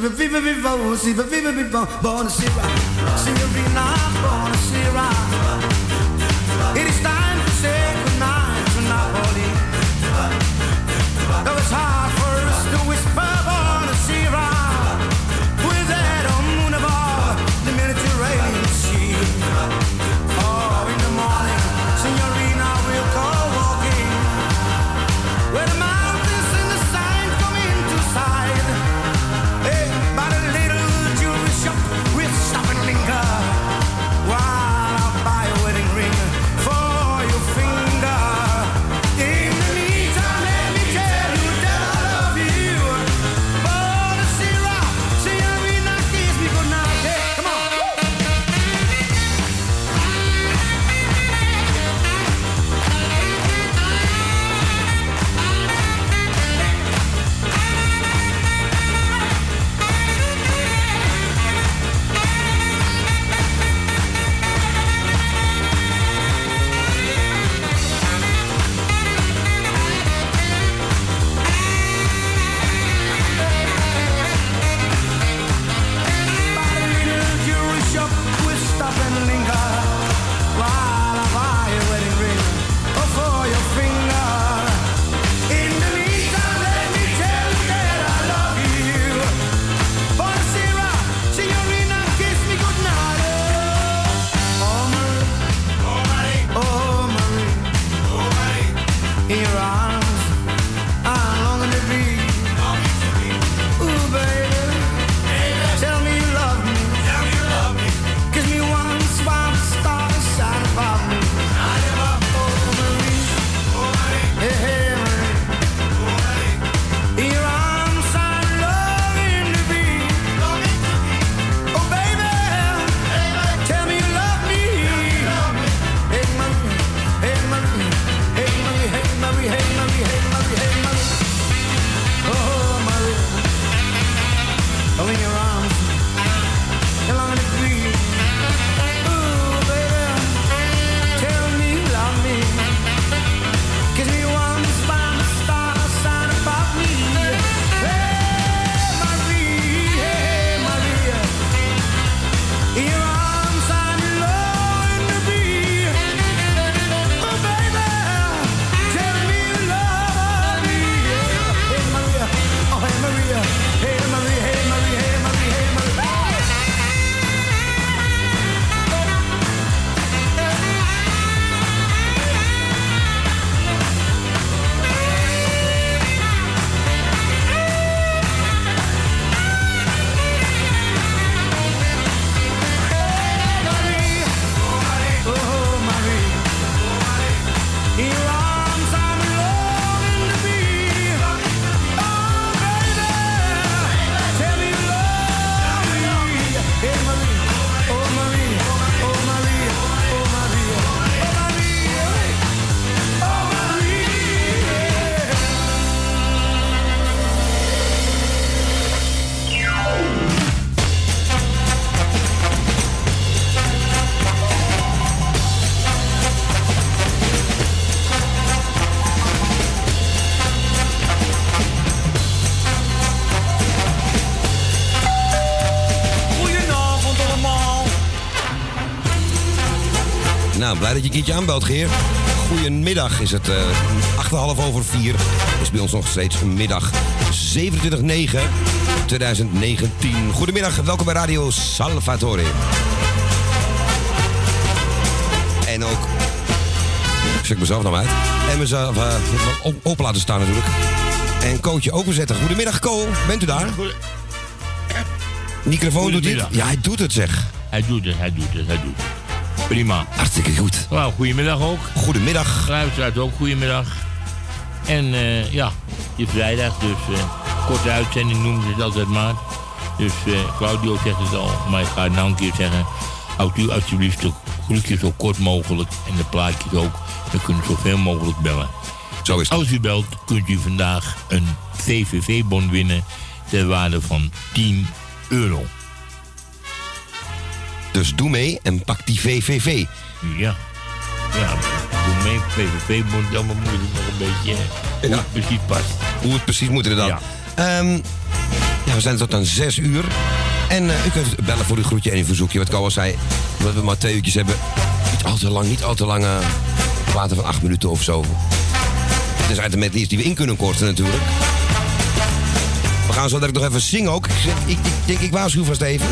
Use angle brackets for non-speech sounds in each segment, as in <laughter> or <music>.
see viva, viva, oh, viva, viva, viva, viva, born a Sierra, Sierra, born a Sierra. Nou, blij dat je een keertje aanbelt, Geer. Goedemiddag is het uh, 8,5 over 4. Is bij ons nog steeds middag 27 2019. Goedemiddag, welkom bij Radio Salvatore. En ook... Ik zet mezelf nou uit. En mezelf uh, open laten staan natuurlijk. En Kootje openzetten. Goedemiddag, Ko. Bent u daar? Goede... Microfoon doet dit? Ja, hij doet het, zeg. Hij doet het, hij doet het, hij doet het. Prima. Hartstikke goed. Nou, goedemiddag ook. Goedemiddag. Luisteraars ook, goedemiddag. En uh, ja, het is vrijdag, dus uh, korte uitzending noemen ze het altijd maar. Dus uh, Claudio zegt het al, maar ik ga het nou een keer zeggen. Houdt u alsjeblieft de groetjes zo kort mogelijk en de plaatjes ook. We kunnen zoveel mogelijk bellen. Zo is het. Als u belt, kunt u vandaag een VVV-bon winnen ter waarde van 10 euro. Dus doe mee en pak die VVV. Ja. Ja, doe mee. VVV moet allemaal moeilijk nog een beetje hoe ja. het precies past. Hoe het precies moet inderdaad. Ja. Um, ja, we zijn tot aan 6 uur. En uh, u kunt bellen voor uw groetje en uw verzoekje. Wat Koos zei, dat we maar twee uurtjes hebben. Niet al te lang, niet al te lang. Uh, water van acht minuten of zo. Het is uit de medleys die we in kunnen korten natuurlijk. We gaan zo dat ik nog even zingen ook. Ik, ik, ik, ik, ik waarschuw vast even.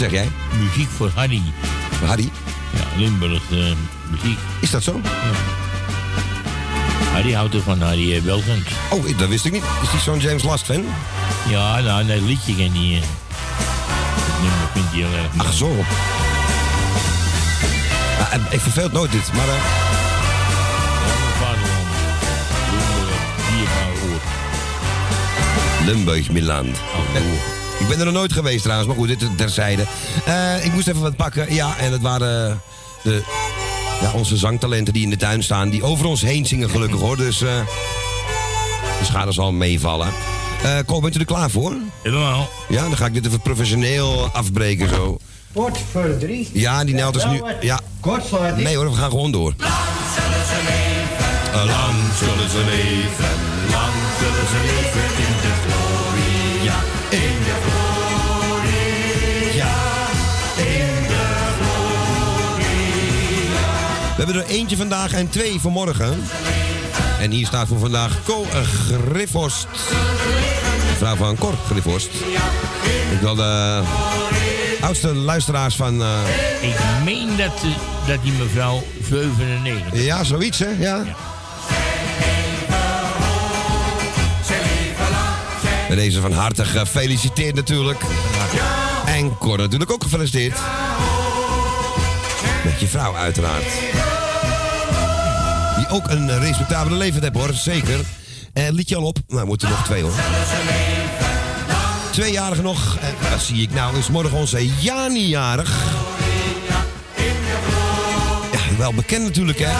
Zeg jij? Muziek voor Harry. Voor Harry? Ja, Limburg uh, muziek. Is dat zo? Ja. Harry houdt er van Harry uh. Oh, dat wist ik niet. Is die zo'n James Last fan? Ja, nou, dat liedje ken die. Uh, dat nummer vindt hij heel erg mooi. Ach, zo. Nou, ik verveelt nooit dit, maar... Uh... Limburg, Milan. Oh, ik ben er nog nooit geweest trouwens, maar goed, dit terzijde. Uh, ik moest even wat pakken. Ja, en het waren de, ja, onze zangtalenten die in de tuin staan. Die over ons heen zingen gelukkig hoor. Dus uh, de schade zal meevallen. Uh, bent u er klaar voor? Helemaal. Ja, dan ga ik dit even professioneel afbreken zo. Kort voor drie. Ja, die nelt is nu... Ja. Kort voor drie. Nee hoor, we gaan gewoon door. Lang zullen ze leven. Lang zullen ze leven. Lang zullen ze leven in de. In de gloria. In de gloria. We hebben er eentje vandaag en twee voor morgen. En hier staat voor vandaag Co Griffhorst. Vrouw van Cor Griffhorst. Ik wil de oudste luisteraars van... Uh... Ik meen dat, dat die mevrouw 97... Ja, zoiets hè, ja. ja. Deze van harte gefeliciteerd natuurlijk. En Cor natuurlijk ook gefeliciteerd. Met je vrouw uiteraard. Die ook een respectabele leven heeft hoor, zeker. En liet je al op? Nou, moeten nog twee hoor. Tweejarig nog. En wat zie ik nou? Is morgen onze Jani jarig. Ja, wel bekend natuurlijk hè.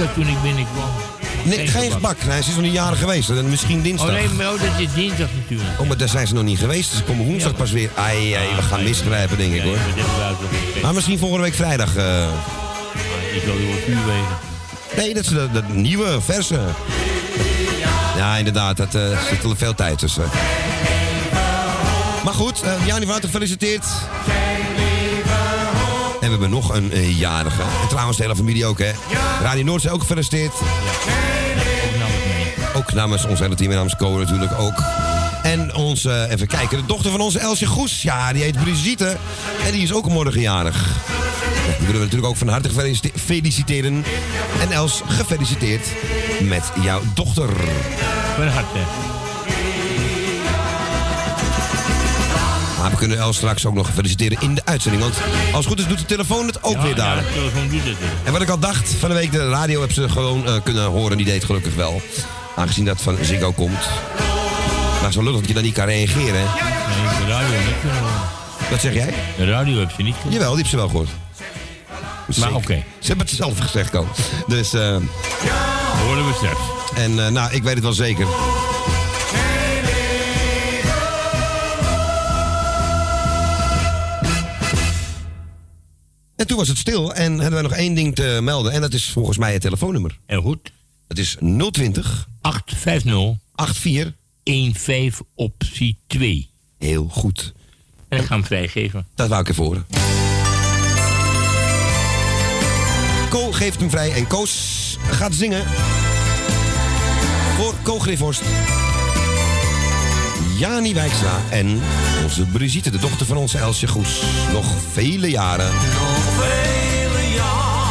Ik toen ik binnenkwam. Nee, geen gebak. Nee, ze is nog niet jaren geweest. Misschien dinsdag. Oh nee, maar oh, dat is dinsdag natuurlijk. Oh, maar daar zijn ze nog niet geweest. Ze komen woensdag pas weer. Ai, ai, we gaan misgrijpen, denk ik hoor. Maar misschien volgende week vrijdag. Uh... Ik wil je vuur weten. Nee, dat is de, de nieuwe, verse. Ja, inderdaad. Dat uh, zit al veel tijd tussen. Maar goed, uh, Jani van harte gefeliciteerd. We hebben nog een uh, jarige. En trouwens, de hele familie ook, hè. Radio Noordzee ook gefeliciteerd. Ook namens ons hele team en namens Co natuurlijk ook. En onze, even kijken, de dochter van onze Elsje Goes. Ja, die heet Brigitte. En die is ook morgen jarig. Ja, die willen we natuurlijk ook van harte feliciteren. En Els, gefeliciteerd met jouw dochter. Van harte. Maar we kunnen Els straks ook nog feliciteren in de uitzending. Want als het goed is doet de telefoon het ook weer daar. Ja, de telefoon doet het. En wat ik al dacht, van de week de radio heb ze gewoon uh, kunnen horen. Die deed gelukkig wel. Aangezien dat van Ziggo komt. Maar zo lullig dat je dan niet kan reageren. Nee, de radio niet kunnen Wat zeg jij? De radio heb je niet kunnen Jawel, die heb ze wel gehoord. Maar oké. Okay. Ze hebben het zelf gezegd, Ko. Dus... Uh, Horen we straks. En uh, nou, ik weet het wel zeker. Toen was het stil en hebben wij nog één ding te melden. En dat is volgens mij het telefoonnummer. Heel goed. Dat is 020 850 84. 15 optie 2. Heel goed. En ik ga hem vrijgeven. Dat wou ik even horen. Ko geeft hem vrij en Koos gaat zingen. Voor Ko Griffhorst. Jani Wijkstra en onze Brigitte, de dochter van onze Elsje Goes. Nog vele jaren. Nog vele jaren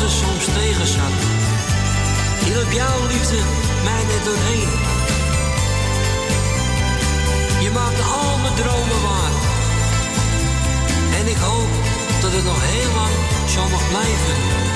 Het soms tegen zat. Hielp jouw liefde mij net doorheen. Je maakte al mijn dromen waar. En ik hoop dat het nog heel lang zo mag blijven.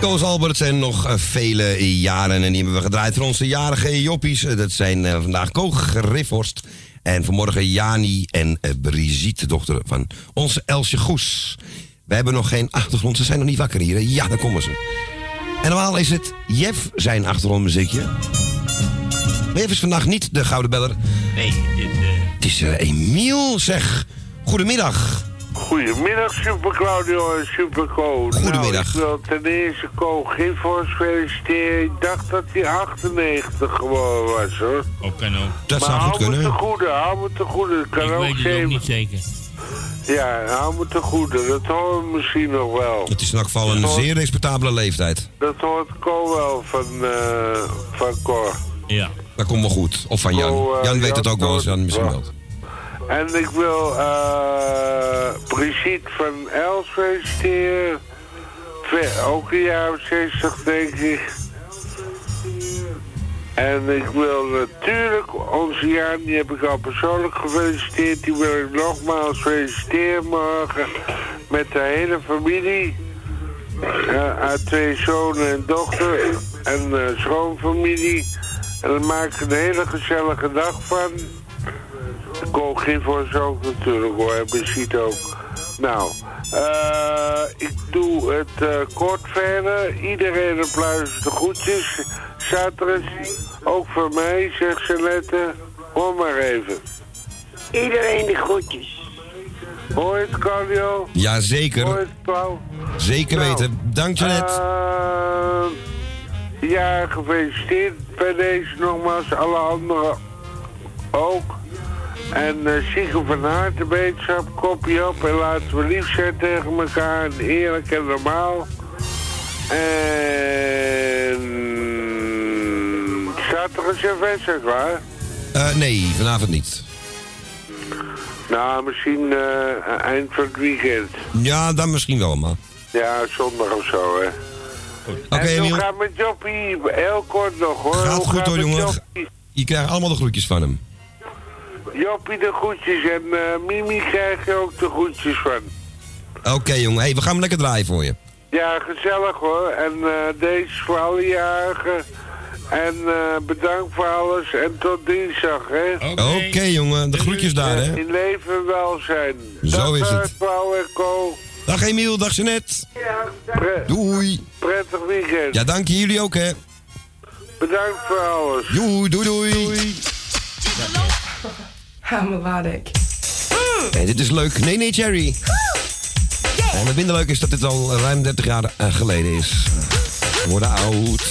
Koos Alberts en nog eh, vele jaren. En die hebben we gedraaid voor onze jarige joppies. Eh, Dat zijn eh, vandaag Ko Griffhorst. En vanmorgen Jani en Brigitte, de dochter van onze Elsje Goes. We hebben nog geen achtergrond. Ze zijn nog niet wakker hier. hè? Ja, daar komen ze. En normaal is het Jeff zijn achtergrondmuziekje. Maar Jeff is vandaag niet de gouden beller. Nee, dit, eh, Het is Emiel, zeg. Goedemiddag. Goedemiddag, Super Claudio en Super Co. Goedemiddag. Nou, ik wil ten eerste Co Giffors feliciteren. Ik dacht dat hij 98 geworden was, hoor. ook kan ook. Dat maar zou goed hou me kunnen. te goede, hou me te goede. Dat kan Ik ook weet het ook niet zeker. Ja, hou me te goede. Dat horen we misschien nog wel. Het is in elk geval een zeer respectabele leeftijd. Dat hoort Co wel van, eh van Cor. Ja. Dat komt wel goed. Of van Jan. Oh, eh, Jan weet het ook wel als Jan misschien ja. wel. En ik wil eh Brigitte van Els feliciteren. Ook een jaar of 60, denk ik. En ik wil natuurlijk onze Jan, die heb ik al persoonlijk gefeliciteerd. Die wil ik nogmaals feliciteren morgen met de hele familie. Uit twee zonen en dochter en eh, schoonfamilie. En daar maak ik een hele gezellige dag van. Koolgifhorst ook natuurlijk hoor, en Beziet ook. Nou, eh, ik doe het eh, kort verder. Iedereen applaus de groetjes. Zaterdag, ook voor mij, zegt Celette. Hoor maar even. Iedereen de groetjes. Hoor het, Cardio? Jazeker. Hoor het, Paul? Zeker nou, weten. Dank je net. Eh, ja, gefeliciteerd bij deze nogmaals. Alle anderen ook. En uh, van harte wetenschap, kopje op en laten we lief zijn tegen elkaar. En eerlijk en normaal. En... Staat er een cerveza klaar? Uh, eh, nee, vanavond niet. Nou, misschien eh, eind van het weekend. Ja, dan misschien wel, man. Ja, zondag of zo, hè. Oké, okay, en hoe gaat met joppie? Heel kort nog, hoor. Gaat goed, hoor, jongen. Je krijgt allemaal de groetjes van hem. Joppie de groetjes en eh, Mimi krijg je ook de groetjes van. Oké jongen, hey, we gaan hem lekker draaien voor je. Ja, gezellig hoor. En uh, deze voor alle jaren En uh, bedankt voor alles en tot dinsdag, hè? Oké, jongen. De groetjes daar, hè? In leven wel zijn. Zo is het. Paul en Co. Dag Emiel, dag Jeanette. Ja, dag. doei. Prettig weekend. Ja, dank je. Jullie ook, hè? Bedankt voor alles. Doei, doei, doei. Hamerwadek. Hm. Dit is leuk. Nee, nee, Jerry. En het minder leuk is dat dit al ruim 30 jaar eh, geleden is. We worden oud.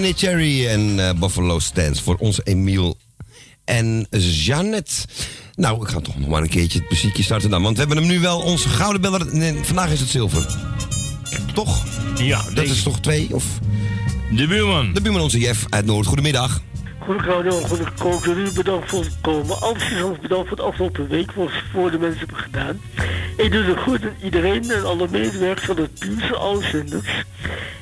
80. Nene Cherry en eh, Buffalo Stance voor onze Emiel en Jeannette. Nou, ik ga toch nog maar een keertje het muziekje starten dan. Want we hebben hem nu wel, onze gouden beller. Nee, vandaag is het zilver. Toch? Ja, Dat deze- is toch twee? Of de buurman. de buurman onze Jeff uit Noord. Goedemiddag. Goed radio, goed koken. Jullie bedankt voor het komen. Alles is bedankt voor de afgelopen week, wat voor de mensen hebben gedaan. Ik doe het goed aan iedereen en alle medewerkers van het nieuws, alle zenders.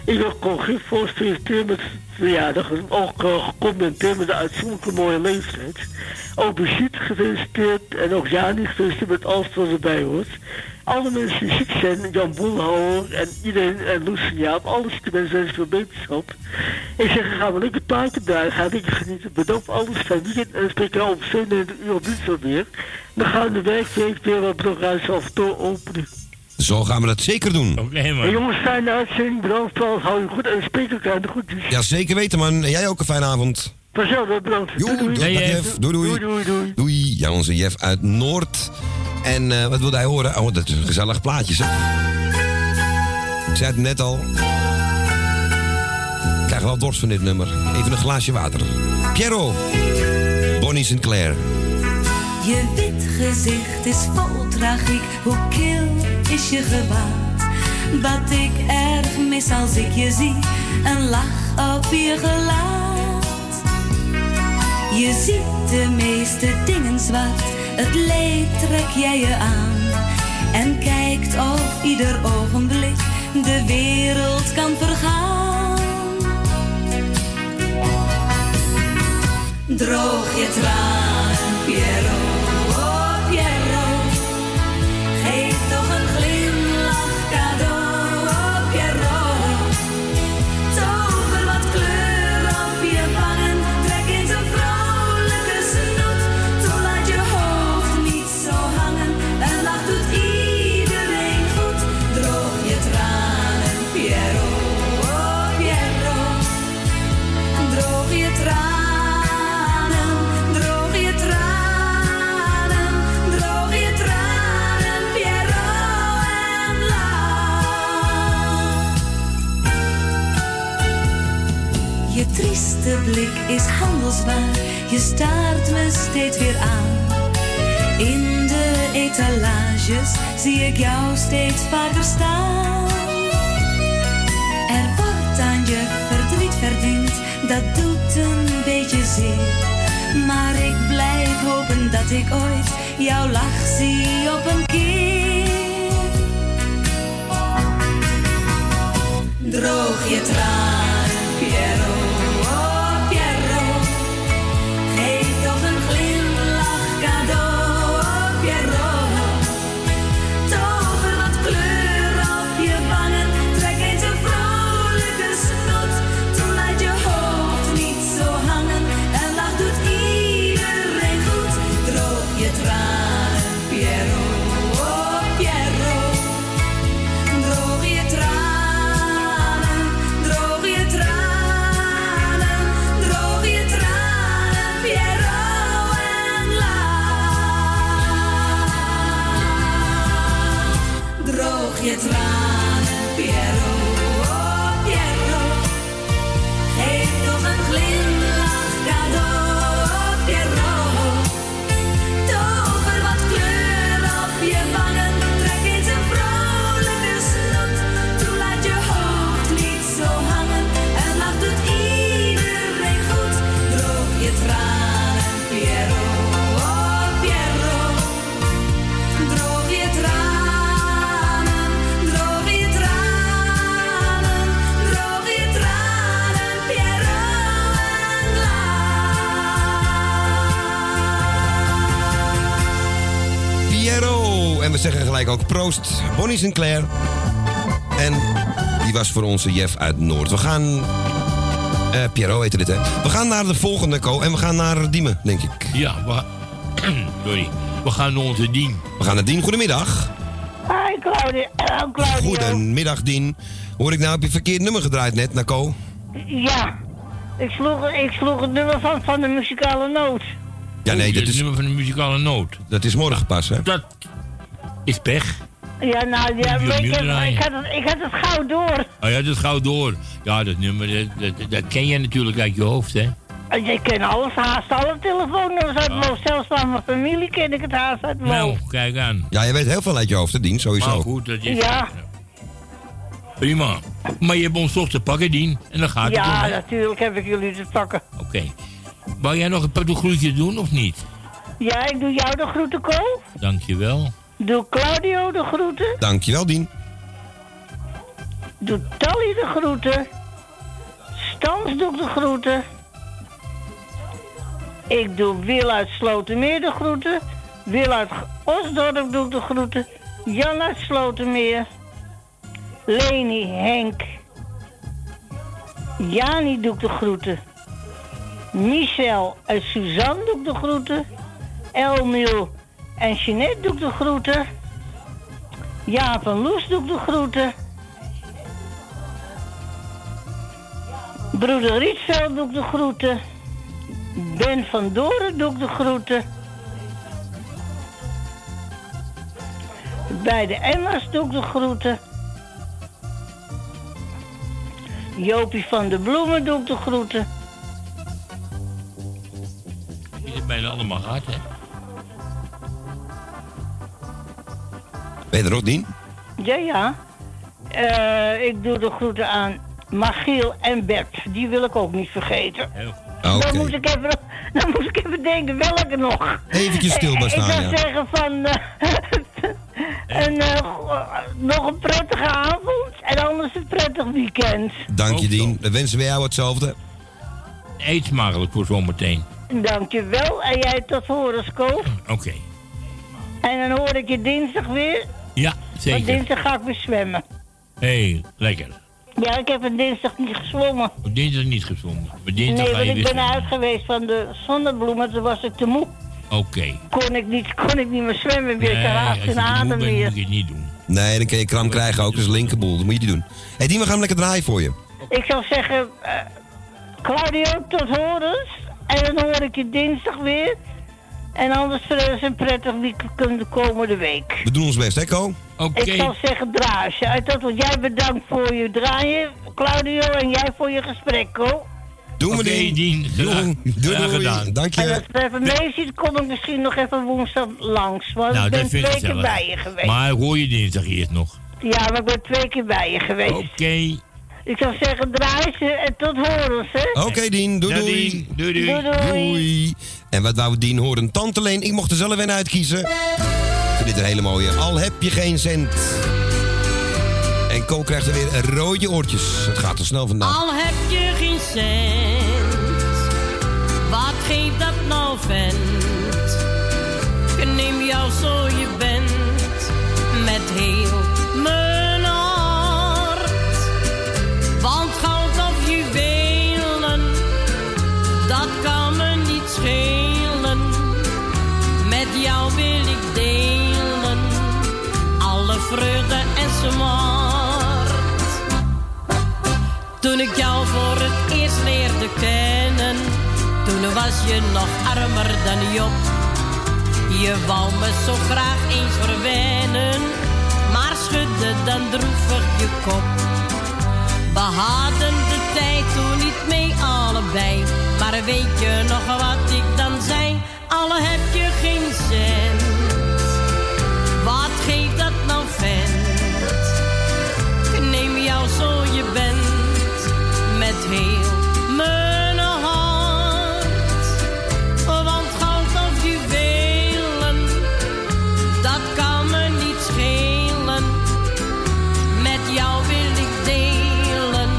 Ik wil Congress voor feliciteren met zijn verjaardag. Ook uh, gecommenteerd met de uitzonderlijke mooie leeftijd. Ook Brigitte gefeliciteerd en ook Jani gefeliciteerd met alles wat erbij hoort. Alle mensen die ziek zijn, Jan Boelhouwer en iedereen en Loes Jaap, alle zieke mensen wensen veel beterschap. Ik zeg, gaan we lekker plaatje draaien, ga lekker genieten. Bedankt voor alles, fijn weekend en spreek al om 27 uur op dinsdag weer. Dan gaan we de werkweek weer programma's af door openen. Zo gaan we dat zeker doen. Oké, Hey, man. jongens, fijne uitzending, bedankt alles, hou je goed en spreek elkaar de groetjes. Ja, zeker weten man. En jij ook een fijne avond. Vanzelf, bedankt. Jo, Doei, doei. Hey. Doei doei. Doei, doei, doei. Doei. Ja, onze Jeff uit Noord. En eh, wat wilde hij horen? Oh, dat is een gezellig plaatje, zeg. Ik zei het net al. Ik krijg wel dorst van dit nummer. Even een glaasje water. Piero. Bonnie Sinclair. Je wit gezicht is vol tragiek, hoe kil is je gewaad? Wat ik erg mis als ik je zie, een lach op je gelaat. Je ziet de meeste dingen zwart, het leed trek jij je aan. En kijkt of ieder ogenblik de wereld kan vergaan. Droog je tranen, Piero, trieste blik is handelsbaar, je staart me steeds weer aan. In de etalages zie ik jou steeds vaker staan. Er wordt aan je verdriet verdiend, dat doet een beetje zeer. Maar ik blijf hopen dat ik ooit jouw lach zie op een keer. Droog je tranen, Bonnie Sinclair. En die was voor onze Jeff uit Noord. We gaan... eh Piero heette dit, hè? We gaan naar de volgende, Co. En we gaan naar Diemen, denk ik. Ja, we, <clears throat> sorry. We gaan naar onze dien. We gaan naar Dien. Goedemiddag. Hi Claudia, Claudia. Goedemiddag, Dien. Hoor ik nou op je verkeerd nummer gedraaid net, naar Co? Ja, ik sloeg, ik sloeg het nummer van, van de muzikale noot. Ja, nee, dat Het is, nummer van de muzikale noot. dat is morgen pas, hè? Dat is pech. Ja, nou, ja, maar ik, heb, ik, had het, ik had het gauw door. Oh ja, dat is gauw door. Ja, dat nummer, dat, dat, dat ken je natuurlijk uit je hoofd, hè? En Je kent alles, haast alle telefoonnummers uit mijn Ja. hoofd. Zelfs van mijn familie ken ik het haast uit mijn Nou, kijk aan. Ja, je weet heel veel uit je hoofd, hè, Dien, sowieso. Maar goed, dat is... Ja. Prima. Maar je hebt ons toch te pakken, Dien. En dan gaat het Ja, om, hè? natuurlijk heb ik jullie te pakken. Oké. Wou jij nog een paar groetjes doen, of niet? Ja, ik doe jou de groeten, Ko. Dankjewel. Doe Claudio de groeten. Dankjewel, Dien. Doe Tally de groeten. Stans doe ik de groeten. Ik doe Wil uit Slotermeer de groeten. Wil uit Osdorp doe ik de groeten. Jan uit Slotermeer. Leni, Henk. Jani doe ik de groeten. Michel en Suzanne doe ik de groeten. Elmiel en Jeanette doe ik de groeten. Jaap en Loes doe ik de groeten. Broeder Rietveld doe ik de groeten. Ben van Doren doe ik de groeten. Bij de Emma's doe de groeten. Jopie van de Bloemen doe ik de groeten. Je hebt bijna allemaal gehad, hè? Ben je er ook, Dien? Ja, ja. Eh, ik doe de groeten aan Magiel en Bert. Die wil ik ook niet vergeten. Heel goed. Oké. Dan, moet ik even, dan moet ik even denken welke nog. Eventjes stil bij Eh, staan, Ik zou ja. zeggen van... eh, een, eh, nog een prettige avond en anders een prettig weekend. Dank je. Dien. Dan wensen we jou hetzelfde. Eet smakelijk voor zometeen. Dankjewel. En jij tot horoscoop. Oké. En dan hoor ik je dinsdag weer. Ja, Want zeker. dinsdag ga ik weer zwemmen. Hé, hey, lekker. Ja, ik heb een dinsdag niet gezwommen. Op dinsdag niet gezongen. Maar dinsdag Nee, ga je want ik ben zwemmen. uit geweest van de zonnebloemen. Toen was ik te moe. Oké. Kon ik niet, kon ik niet meer zwemmen. Weer Nee, geen te moe adem bent, meer. moet je het niet doen. Nee, dan kun je kram krijgen ook. Dat is een linkerboel. Dat moet je niet doen. Hé, hey, Dien, we gaan lekker draaien voor je. Ik zou zeggen, eh, Claudio, tot horens. En dan hoor ik je dinsdag weer. En anders verder een prettig weekend de komende week. We doen ons best, hè, Ko? Oké. Ik zou zeggen, draasje. Uit dat wat jij bedankt voor je draaien, Claudio. En jij voor je gesprek, Ko. Doen we, Doei, doei, graag doei. gedaan. Dank En je. als het even mee zit, kom ik misschien nog even woensdag langs. Want Nou, ik ben twee keer bij je geweest. Maar hoor je dinsdag eerst nog. Ja, maar ik ben twee keer bij je geweest. Oké. Ik zou zeggen, draaitje en tot horens, hè? Oké, Dien. Doei, Dag, doei. Doei, doei. Doei, doei. Doei. En wat wou Dien horen? Tante Leen, ik mocht er zelf een uitkiezen. Ik vind dit een hele mooie. Al heb je geen cent. En Ko krijgt er weer rode oortjes. Het gaat te snel vandaag. Al heb je geen cent, wat geeft dat nou vent? Ik neem jou zo je bent, met heel Toen ik jou voor het eerst leerde kennen, toen was je nog armer dan Job. Je wou me zo graag eens verwennen, maar schudde dan droevig je kop. We hadden de tijd toen niet mee allebei, maar weet je nog wat ik dan zei? Alle heb je geen cent, wat geeft dat nou vent? Jou zo je bent, met heel mijn hart. Want goud of juwelen, dat kan me niet schelen. Met jou wil ik delen,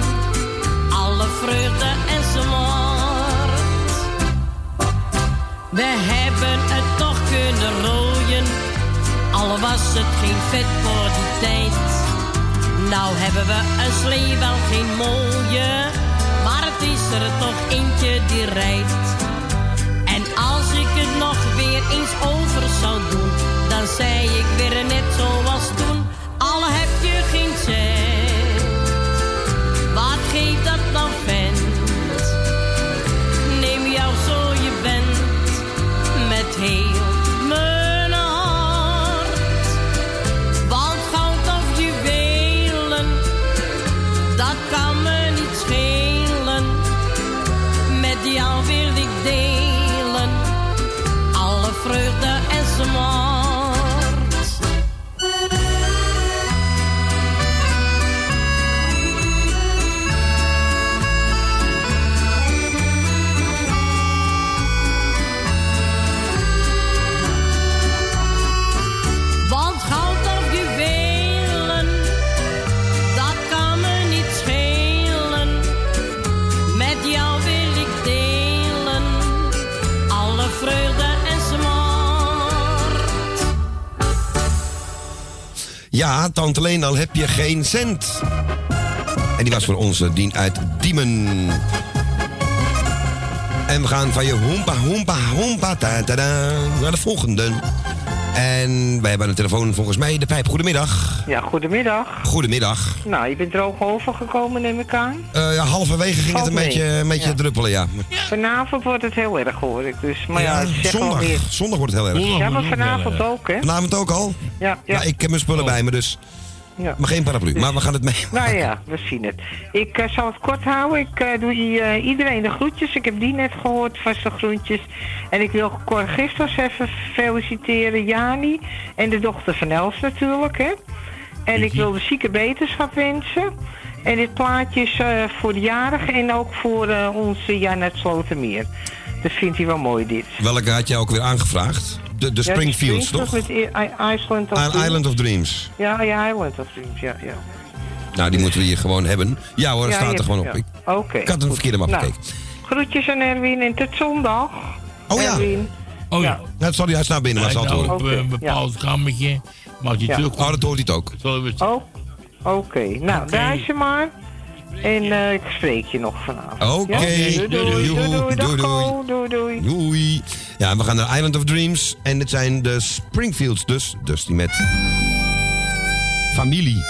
alle vreugde en smart. We hebben het toch kunnen rooien, al was het geen vet voor die tijd. Nou hebben we een slee wel geen mooie, maar het is er toch eentje die rijdt. En als ik het nog weer eens over zou doen, dan zei ik weer net zoals toen. Al heb je geen cent, wat geeft dat dan Ja, tante Leen, al heb je geen cent. En die was voor onze dien uit Diemen. En we gaan van je hoempa, hoempa, hoempa, ta, ta, naar de volgende. En wij hebben aan de telefoon volgens mij de pijp. Goedemiddag. Ja, goedemiddag. Goedemiddag. Nou, je bent droog overgekomen, neem ik aan. Eh, ja, halverwege ging het een beetje, mee. een beetje Ja. druppelen, ja. Vanavond wordt het heel erg, hoor ik. Dus, maar ja, Ja, zondag, alweer. zondag wordt het heel erg. Ja, maar vanavond ook, hè? Vanavond ook al? Ja, ja. Nou, ik heb mijn spullen bij me, dus... Ja. Maar geen paraplu, maar we gaan het mee. Nou ja, we zien het. Ik eh, zal het kort houden. Ik eh, doe eh, iedereen de groetjes. Ik heb die net gehoord, vaste groentjes. En ik wil Cor Gisters even feliciteren, Jani. En de dochter van Els natuurlijk, hè. En ik wil de zieke beterschap wensen. En dit plaatje is eh, voor de jarigen en ook voor onze Jan uit Slotermeer. Dat vindt hij wel mooi, dit. Welke had jij ook weer aangevraagd? De, de Ja, Springfields, toch? Met I- I- Island of Dreams. Island of Dreams. Ja, ja, Island of Dreams, ja, ja. Nou, die moeten we hier gewoon hebben. Ja hoor, dat Ja, staat er gewoon ja. op. Ik, Oké. ik had een verkeerde map Nou, gekeken. Groetjes aan Erwin en tot zondag. Oh ja. Erwin. Oh ja. Nou, sorry, hij is naar binnen, maar zal het horen. op een bepaald kamertje. Maar als je Ja. terug Oh, dat hoort hij het ook. zullen we het... Oh, oké. Nou, daar is je maar. En eh, ik spreek je nog vanavond. Oké. Ja? Doei, doei, doei, doei, doei, dag, Doei, doei. Ko. doei, doei. Doei. Ja, we gaan naar Island of Dreams. En het zijn de Springfields dus. Dus die met familie.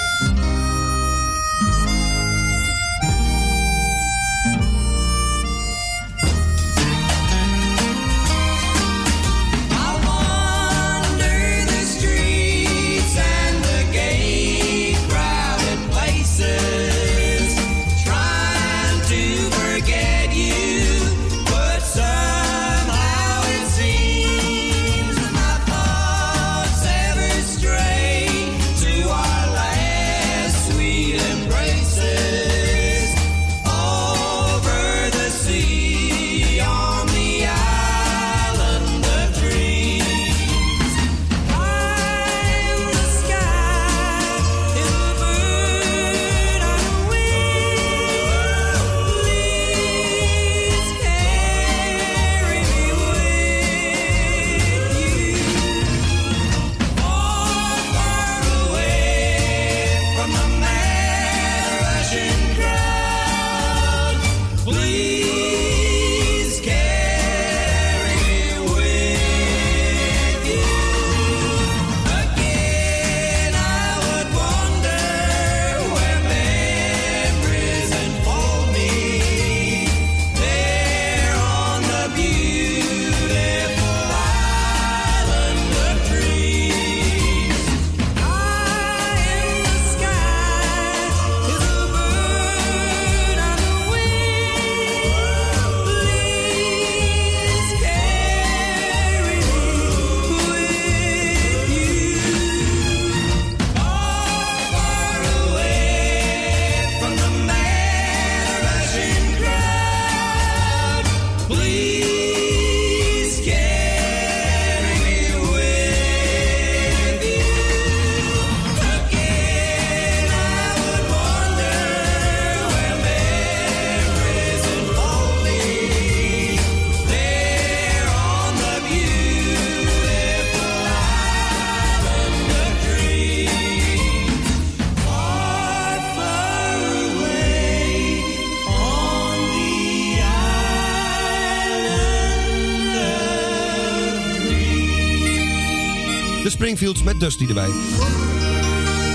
Springfields met Dusty erbij.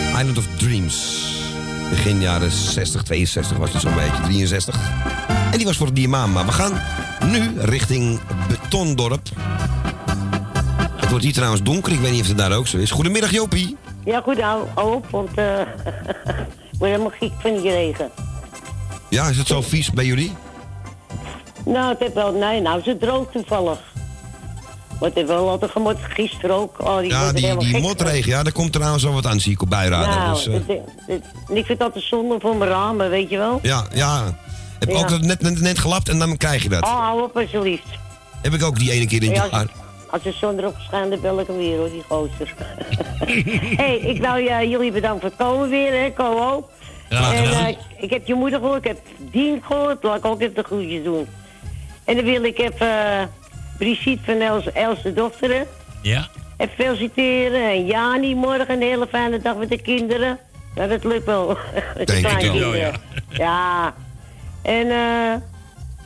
Island of Dreams. Begin jaren 60, 62 was het zo'n beetje, 63. En die was voor. Maar we gaan nu richting Betondorp. Het wordt hier trouwens donker, ik weet niet of het daar ook zo is. Goedemiddag Jopie. Ja, goed, op, want eh <laughs> ik word helemaal gek van die regen. Ja, is het zo vies bij jullie? Nou, het heeft wel, nee, nou is het droog toevallig. Het heeft wel altijd gemot, gisteren ook. Oh, die Ja, er die, motregen, ja, daar komt trouwens wel wat aan, zie ik op bijradar. Nou, dus, eh, het- het- ik vind dat de zonde voor mijn ramen, weet je wel. ja, ja. Heb Ja. ook dat net, net, net gelapt en dan krijg je dat. Oh, hou op alsjeblieft. Heb ik ook die ene keer in Ja, jaar. Als de zon erop schijnt, dan bel ik hem weer hoor, die gozer. <laughs> hey, ik wou ja, jullie bedankt voor het komen weer, hè, Ko. Ja, en eh, ik heb je moeder gehoord, ik heb Dien gehoord, laat ik ook even de groetjes doen. En dan wil ik even eh Brigitte van Els, Els de dochter, hè. Ja. En feliciteren. En Jani, morgen een hele fijne dag met de kinderen. Nou, dat lukt wel. Denk ik wel. Ja, Ja. En eh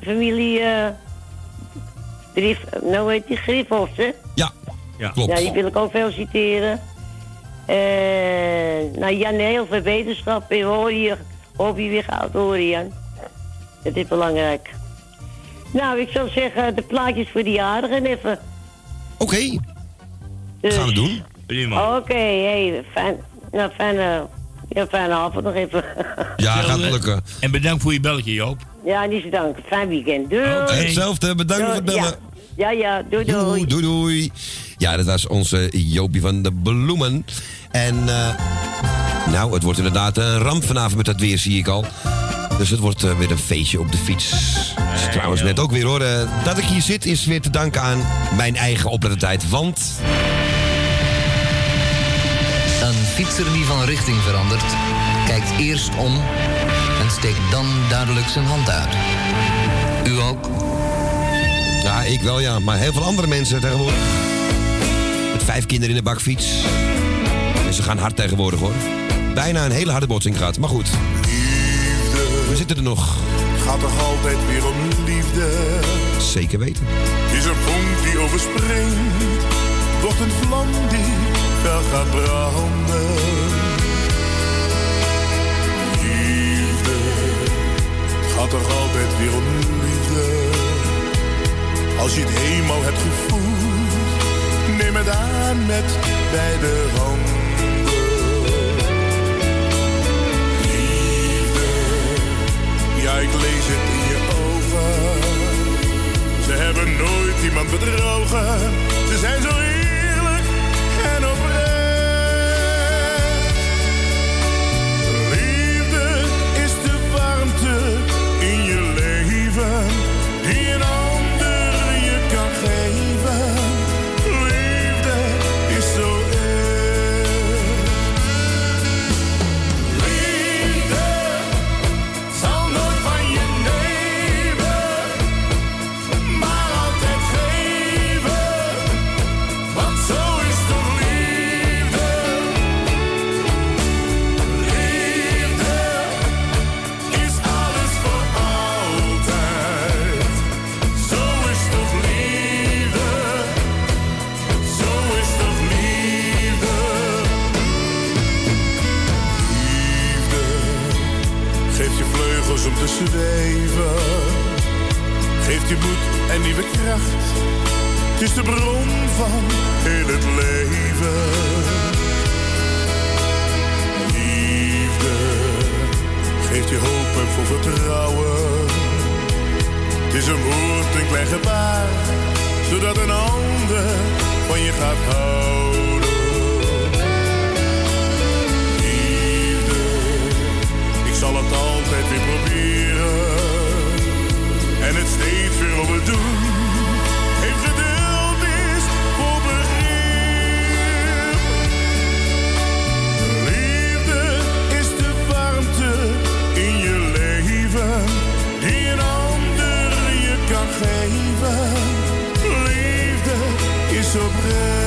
familie... eh nou heet die Griffels, hè? Ja, Ja. klopt. Ja, die wil ik ook feliciteren. En nou Jan, heel veel wetenschap. Ik hoor je, hoop je weer gaat horen, Jan. Dat is belangrijk. Nou, ik zou zeggen, de plaatjes voor de jarigen even. Oké, Dus- gaan we doen. Prima. Oké, hey, fijn, nou, fijne, ja, fijne avond nog even. <laughs> Ja, gaat lukken. En bedankt voor je belletje, Joop. ja, niet zo dank. Fijn weekend. Doei. Hetzelfde, bedankt voor het bellen. Ja, ja, ja, doei, doei. Doei, doei, doei. Ja, dat was onze Jopie van de Bloemen. En eh, nou, het wordt inderdaad een ramp vanavond met dat weer, zie ik al. Dus het wordt eh, weer een feestje op de fiets. Trouwens net ook weer hoor. eh, dat ik hier zit is weer te danken aan mijn eigen oplettendheid. Want Een fietser die van richting verandert, kijkt eerst om en steekt dan duidelijk zijn hand uit. U ook? Ja, ik wel ja. Maar heel veel andere mensen tegenwoordig. Met vijf kinderen in de bakfiets. En ze gaan hard tegenwoordig hoor. Bijna een hele harde botsing gehad. Maar goed. We zitten er nog. Gaat toch altijd weer om liefde? Zeker weten. Is een vonk die overspringt, wordt een vlam die fel gaat branden. Liefde, gaat toch altijd weer om liefde? Als je het eenmaal hebt gevoeld, neem het aan met beide handen. Ik lees het in je ogen. Ze hebben nooit iemand bedrogen. Ze zijn zo vleugels om te zweven. Geeft je moed en nieuwe kracht. Het is de bron van heel het leven. Liefde geeft je hoop en vol vertrouwen. Het is een woord, een klein gebaar, zodat een ander van je gaat houden. Liefde, ik zal het altijd weer proberen en het steeds weer willen doen. Heeft geduld is voor begrip. Liefde is de warmte in je leven die een ander je kan geven. Liefde is oprecht.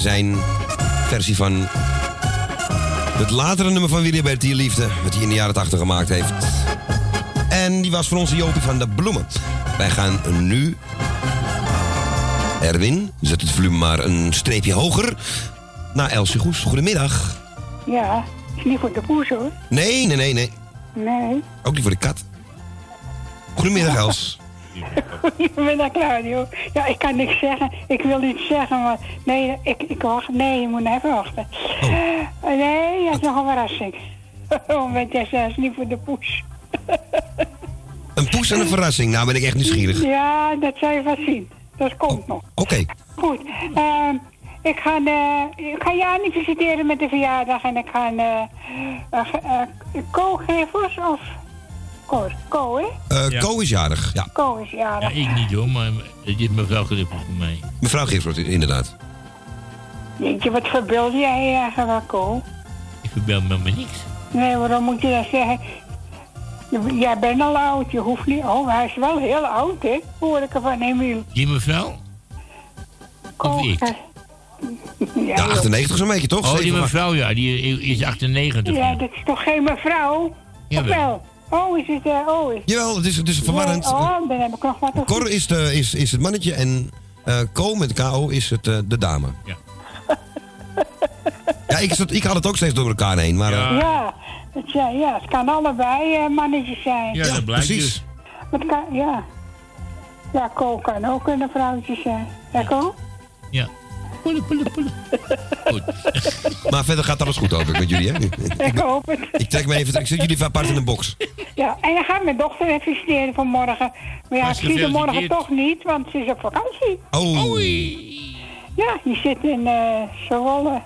Zijn versie van het latere nummer van Willy Bertie Liefde. Wat hij in de jaren 80 gemaakt heeft. En die was voor onze Jopie van de Bloemen. Wij gaan nu... Erwin, zet het volume maar een streepje hoger. Naar Elsje Goes. Goedemiddag. Ja, is niet voor de poes hoor. Nee, nee, nee, nee. Nee. Ook niet voor de kat. Goedemiddag, Els. <laughs> <laughs> Goedemiddag Claudio. Ja, ik kan niks zeggen. Ik wil iets zeggen, maar nee, ik, ik wacht. Nee, je moet even wachten. Oh. Nee, dat is nog een verrassing. Want jij is niet voor de poes. <laughs> Een poes en een verrassing. Nou ben ik echt nieuwsgierig. Ja, dat zal je wel zien. Dat komt nog. Oké. Goed. ehm, ik ga, eh, ik ga Jani feliciteren met de verjaardag en ik ga uh, Gevers of Ko, Ko hè? Eh, Ko is jarig. Ja. Ko is jarig. Ja, ik niet hoor, maar het is mevrouw Griffels voor mij. Mevrouw Giffert, inderdaad. Jeetje, wat verbeeld jij eigenlijk, Ko? Ik verbel me maar niks. Nee, waarom moet je dat zeggen? Jij bent al oud, je hoeft niet... Oh, hij is wel heel oud, hè? Hoor ik ervan, Emiel. Die mevrouw? Of ik? Ja, Ja, 98 zo'n beetje, toch? Oh, die mevrouw, ja, die is 98. Ja, dat is toch geen mevrouw? Of Jawel. Oh, is het... eh, oh, is... Jawel, het is, het is verwarrend. Nee, oh, dan heb ik nog wat te Cor is, de, is, is het mannetje en eh Ko met KO is het, eh, de dame. Ja. ja, ik, zat, ik had het ook steeds door elkaar heen, maar... eh, Ja, het, ja, ja, het kan allebei eh, mannetjes zijn. Ja, dat blijkt precies. dus. Maar het kan, ja. Ja, Ko kan ook een vrouwtje zijn. Ja, Ko? Ja. Poelen. Maar verder gaat alles goed, hoop ik, met jullie, hè? <laughs> Ik hoop het. Ik trek me even, ik zet jullie even apart in een box. Ja, en dan gaat mijn dochter even feliciteren vanmorgen. Maar ja, ik zie haar morgen toch niet, want ze is op vakantie. Oh. Ja, die zit in uh, Zwolle.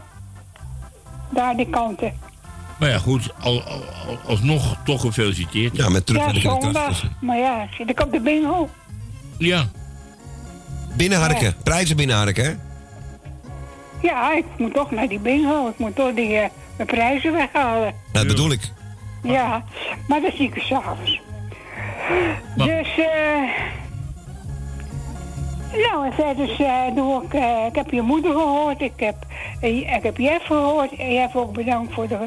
Daar die kanten. Maar ja, goed, al, al, al- alsnog toch gefeliciteerd. Ja, met Ja, zondag. Maar ja, zit ik op de bingo. Ja. Binnenharken, prijzen binnenharken, hè? Ja, ik moet toch naar die bingo. Ik moet toch die eh, de prijzen weghalen. Nou, dat bedoel ik. Ja, maar dat zie ik s'avonds. Dus, eh. nou, en verder eh, doe ik. eh, ik heb je moeder gehoord. Ik heb, eh, ik heb Jeff gehoord. En Jeff ook bedankt voor de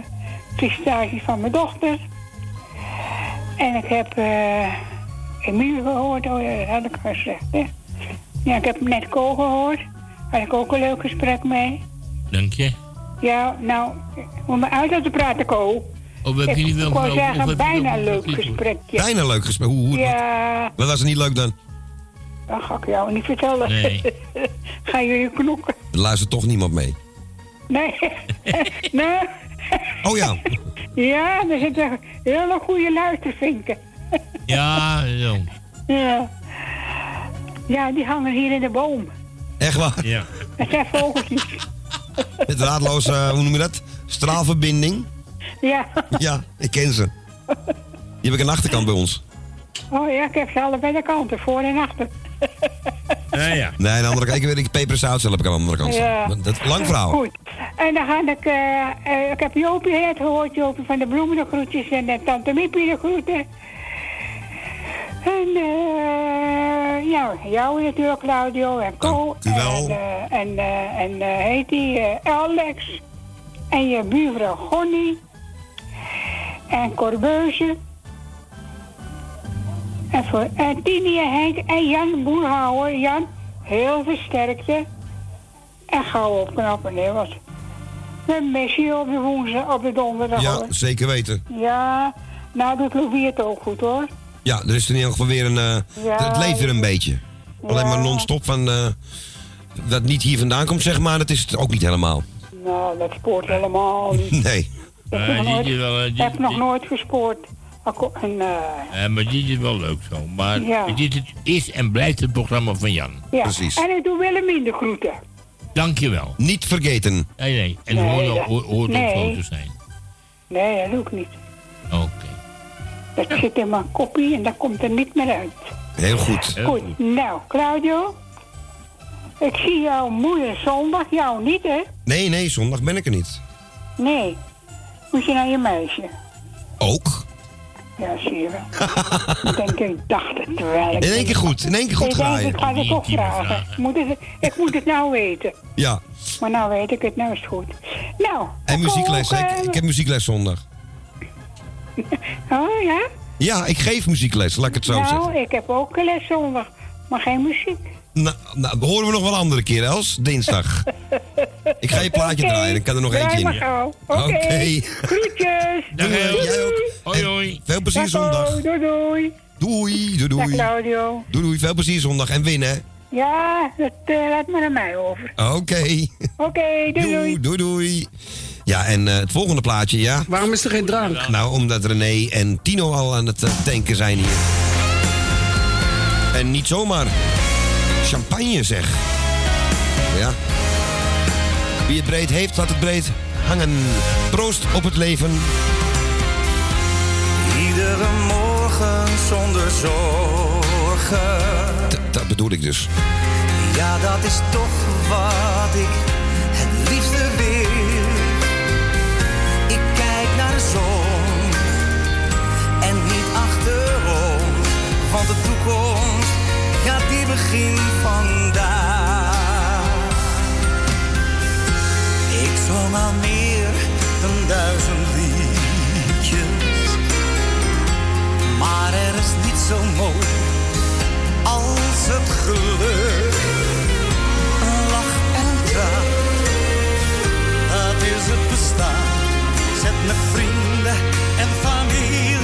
felicitaties van mijn dochter. En ik heb eh Emiel gehoord. Oh ja, dat had ik al gezegd, hè. Ja, ik heb net Ko gehoord. Had ik ook een leuk gesprek mee. Dank je. Ja, nou, om me uit te praten, Ko. Of heb je Ik niet wel zeggen, bijna een leuk gesprekje. Bijna leuk gesprek. Hoe, hoe, Ja, Wat was er niet leuk dan? dat ga ik jou niet vertellen. Nee. <laughs> Gaan jullie knokken? Er luistert toch niemand mee. Nee. <laughs> nee. Oh ja. Ja, er zitten hele goede luistervinken. Ja, <laughs> zo. Ja. Ja, die hangen hier in de boom. Echt waar? Ja. Dat zijn vogeltjes. Met raadloos, eh, hoe noem je dat? Straalverbinding. Ja. Ja, ik ken ze. Die heb ik de achterkant bij ons. Oh ja, ik heb ze allebei de kanten, voor en achter. Ja, ja. Nee, aan de andere kant, ik weet ik peper en zout heb ik aan de andere kant. Ja. Dat een lang verhaal. Goed. En dan ga ik, eh, eh, ik heb Jopie net gehoord, Jopie van de bloemen de groetjes en de tante Miepie de groeten. En eh, ja, jou natuurlijk, Claudio en Co. En, eh, en, eh, en heet die Alex. En je buurvrouw Gonnie. En Corbeuze. En voor en Tini en Henk en Jan Boerhouwer. Jan, heel veel sterkte. En gauw opknappen, nee, want we missen je op de woensdag, op de donderdag. Ja, hoor. zeker weten. Ja, nou doet Louis het ook goed hoor. Ja, er is in ieder geval weer een... eh, Ja. het leeft weer een beetje. Alleen maar non-stop van... eh, dat niet hier vandaan komt, zeg maar. Dat is het ook niet helemaal. Nou, dat spoort helemaal <laughs> niet. Nee. Ik heb nog nooit, is wel, eh, dit- heb nog nooit gespoord. En, eh, Ja, maar dit is wel leuk zo. Maar Ja. dit het is en blijft het programma van Jan. ja. En ik doe Willem de groeten. Dankjewel. Niet vergeten. Nee, nee. En Nee, hoort, dat- ook- hoort, hoort nee. ook zo te zijn. Nee, dat doe ik niet. Oké. Dat zit in mijn kopie en dat komt er niet meer uit. Heel goed. Goed, nou, Claudio. Ik zie jouw moeder zondag, jou niet, hè? Nee, nee, zondag ben ik er niet. Nee. Moet je naar je meisje? Ook? Ja, zie je wel. <laughs> ik denk, ik dacht het terwijl ik... In één keer goed, in één keer goed ik denk, draaien. ik ga het toch vragen. Ik moet het, ik moet het nou weten. Ja. Maar nou weet ik het, nou is het goed. Nou. En muziekles. Ik, ik heb muziekles zondag. <laughs> Oh ja? Ja, ik geef muziekles, laat ik het zo zeggen. nou, ik heb ook les zondag, maar geen muziek. Nou, nou, horen we nog wel een andere keer, Els. Dinsdag. <laughs> ik ga je plaatje draaien, dan kan er nog draai eentje in. Oké. Oké. Groetjes. <laughs> Doei, jij ook. Hoi, hoi. Veel plezier Dag, zondag. Doei, doei. Doei, doei, Dag, doei. Claudio. Doei, doei. Veel plezier zondag en winnen. Ja, dat eh, laat maar naar mij over. Oké. Oké, doei, doei. Doei, doei, doei. Ja, en eh, het volgende plaatje, ja. Waarom is er geen drank? Nou, omdat René en Tino al aan het eh, tanken zijn hier. En niet zomaar. Champagne, zeg. Ja. Wie het breed heeft, laat het breed hangen. Proost op het leven. Iedere morgen zonder zorgen. D- dat bedoel ik dus. Ja, dat is toch wat ik het liefste wil. En niet achterom. Want de toekomst, ja, die begint vandaag. Ik zong al meer dan duizend liedjes. Maar er is niet zo mooi als het geluk. Een lach en traan, dat is het bestaan. Zet mijn vrienden en familie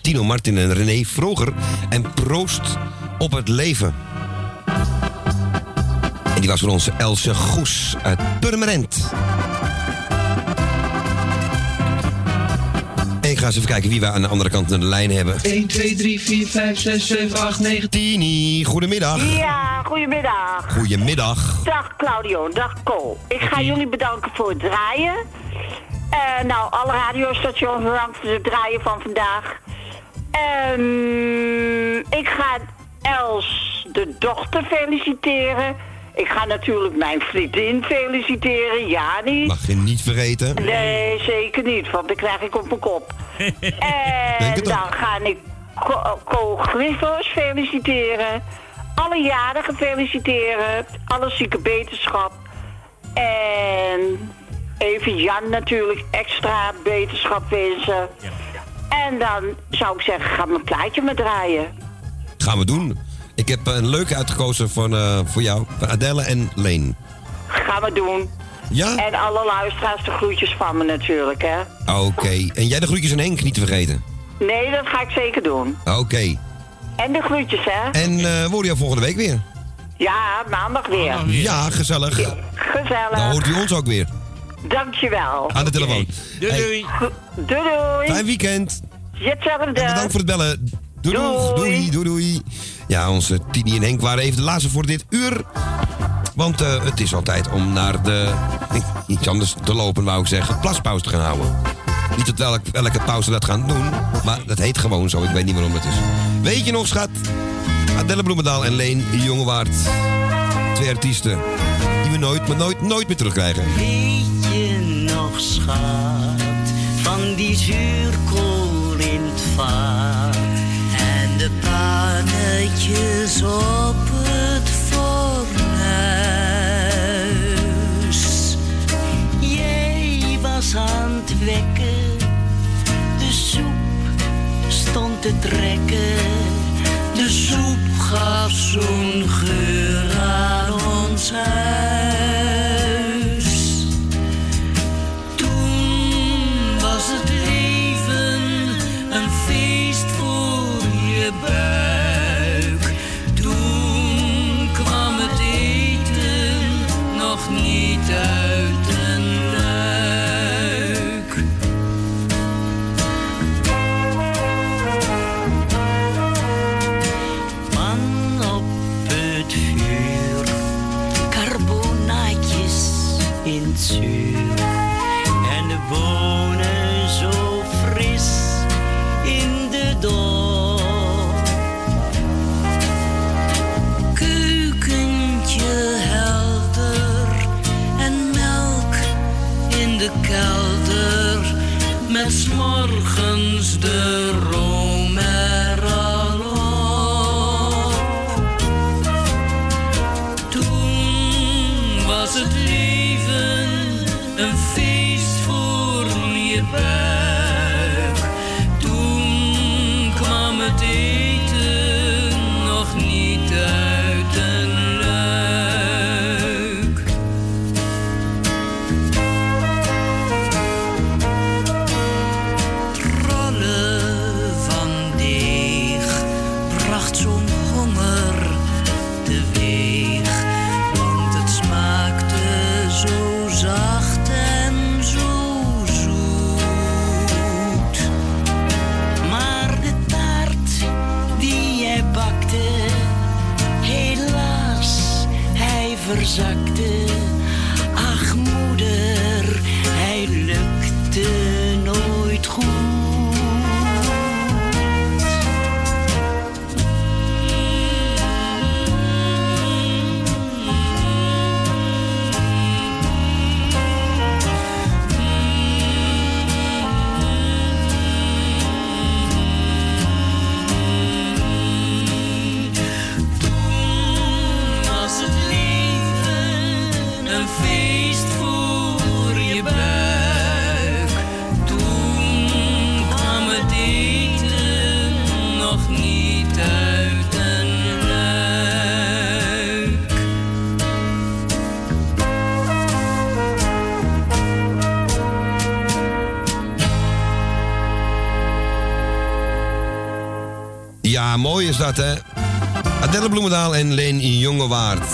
Tino Martin en René Vroger. En proost op het leven. En die was voor ons Else Goes uit Purmerend. En ik ga eens even kijken wie we aan de andere kant van de lijn hebben. 1, 2, 3, 4, 5, 6, 7, 8, 9. Tini, goedemiddag. Ja, goedemiddag. Goedemiddag. Dag Claudio, dag Cole. Ik ga jullie bedanken voor het draaien. Eh, nou, alle radiostations bedankt voor het draaien van vandaag. Ehm, ik ga Els, de dochter, feliciteren. Ik ga natuurlijk mijn vriendin feliciteren, Jani. Mag je niet vergeten. Nee, zeker niet, want dan krijg ik op mijn kop. <laughs> En dan ga ik Co- feliciteren. Alle jarigen feliciteren. Alle zieke beterschap. En even Jan natuurlijk extra beterschap wensen. En dan zou ik zeggen, ga mijn plaatje maar draaien. Gaan we doen. Ik heb een leuke uitgekozen voor, eh, voor jou. Van Adelle en Leen. Gaan we doen. Ja? En alle luisteraars de groetjes van me natuurlijk, hè. Oké. En jij de groetjes aan Henk niet te vergeten. Nee, dat ga ik zeker doen. Oké. En de groetjes, hè. En eh we horen jou volgende week weer. Ja, maandag weer. Ja, gezellig. Gezellig. Dan hoort u ons ook weer. Dankjewel. Aan de telefoon. Doei Hey, doei. Doei doei. fijn weekend. Hetzelfde. En bedankt voor het bellen. Doei doei. Doei doei doei. Ja, onze Tini en Henk waren even de laatste voor dit uur. Want eh, het is al tijd om naar de... <laughs> Iets anders te lopen, wou ik zeggen. Plaspauze te gaan houden. Niet dat welk, welke pauze dat gaan doen. Maar dat heet gewoon zo. Ik weet niet waarom het is. Weet je nog, schat? Adelle Bloemendaal en Leen Jongewaard. Twee artiesten. Die we nooit, maar nooit, nooit meer terugkrijgen. Schat, van die zuurkool in het vaart en de pannetjes op het fornuis? Jij was aan het wekken, de soep stond te trekken, de soep gaf zo'n geur aan ons huis. Adelle Bloemendaal en Leen Jongewaard.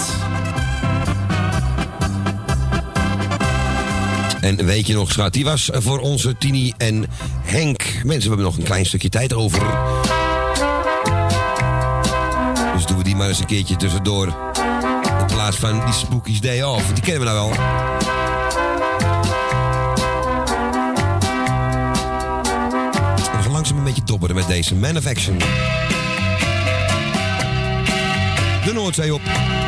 En weet je nog, schat, die was voor onze Tini en Henk. Mensen, we hebben nog een klein stukje tijd over. Dus doen we die maar eens een keertje tussendoor. In plaats van die Spookies Day Off. Die kennen we nou wel. We gaan langzaam een beetje dobberen met deze Man of Action. De Noordzee op.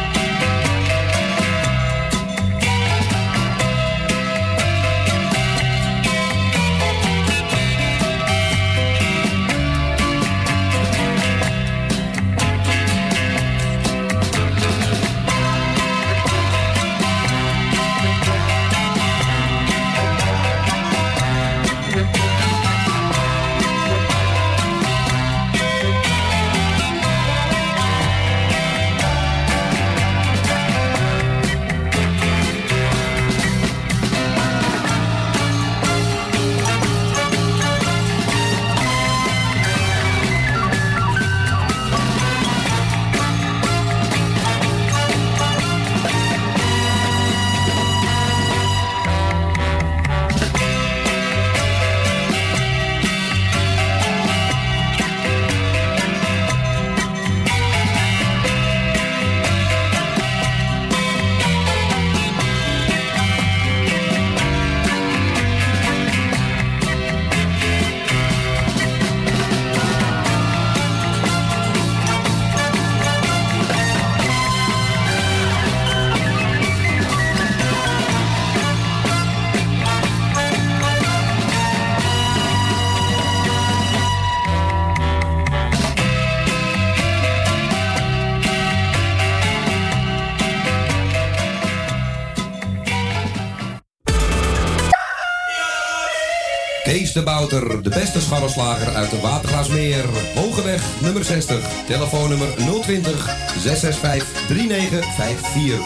Kees de Bouter, de beste scharrelslager uit de Watergraasmeer. Hogeweg nummer 60, telefoonnummer 020 665 3954.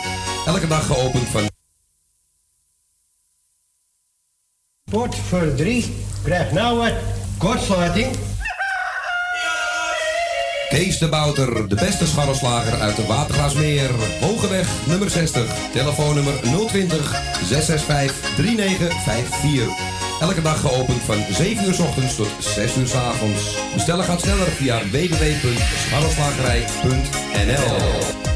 Elke dag geopend van Pot voor drie. Krijg nou wat kortsluiting. Kees de Bouter, de beste scharrelslager uit de Watergraasmeer. Hogeweg nummer 60, telefoonnummer 020 665 3954. Elke dag geopend van 7 uur s ochtends tot 6 uur s avonds. Bestellen gaat sneller via www.scharrelslagerij.nl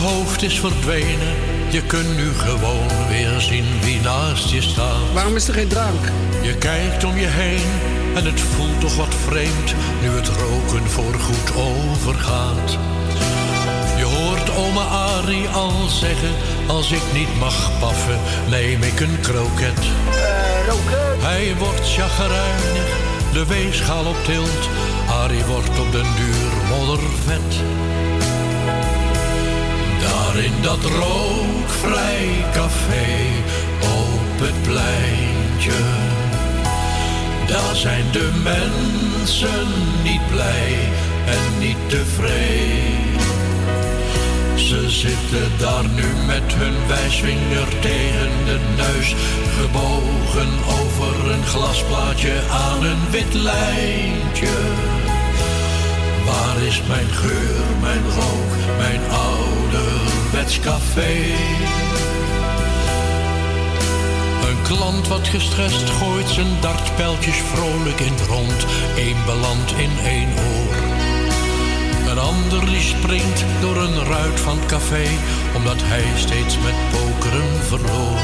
Hoofd is verdwenen. Je kunt nu gewoon weer zien wie naast je staat. Waarom is er geen drank? Je kijkt om je heen en het voelt toch wat vreemd nu het roken voorgoed overgaat. Je hoort oma Arie al zeggen: Als ik niet mag paffen, neem ik een kroket. Hij wordt chagrijnig, de weegschaal op tilt. Arie wordt op den duur moddervet. In dat rookvrij café op het pleintje. Daar zijn de mensen niet blij en niet tevreden. Ze zitten daar nu met hun wijsvinger tegen de neus, gebogen over een glasplaatje aan een wit lijntje. Waar is mijn geur, mijn rook, mijn ouderwets café? Een klant wat gestrest gooit zijn dartpijltjes vrolijk in het rond. Eén belandt in één oor. Een ander die springt door een ruit van het café, omdat hij steeds met pokeren verloor.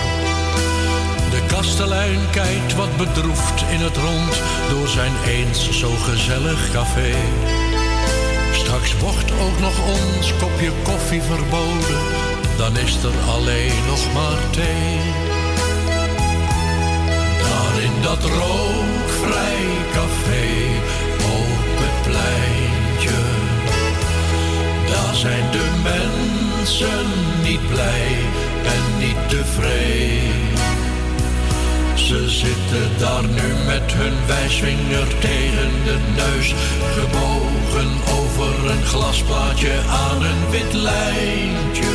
De kastelein kijkt wat bedroefd in het rond door zijn eens zo gezellig café. Straks wordt ook nog ons kopje koffie verboden, dan is er alleen nog maar thee. Daar in dat rookvrij café op het pleintje, daar zijn de mensen niet blij en niet tevreden. Ze zitten daar nu met hun wijsvinger tegen de neus, gebogen over een glasplaatje aan een wit lijntje.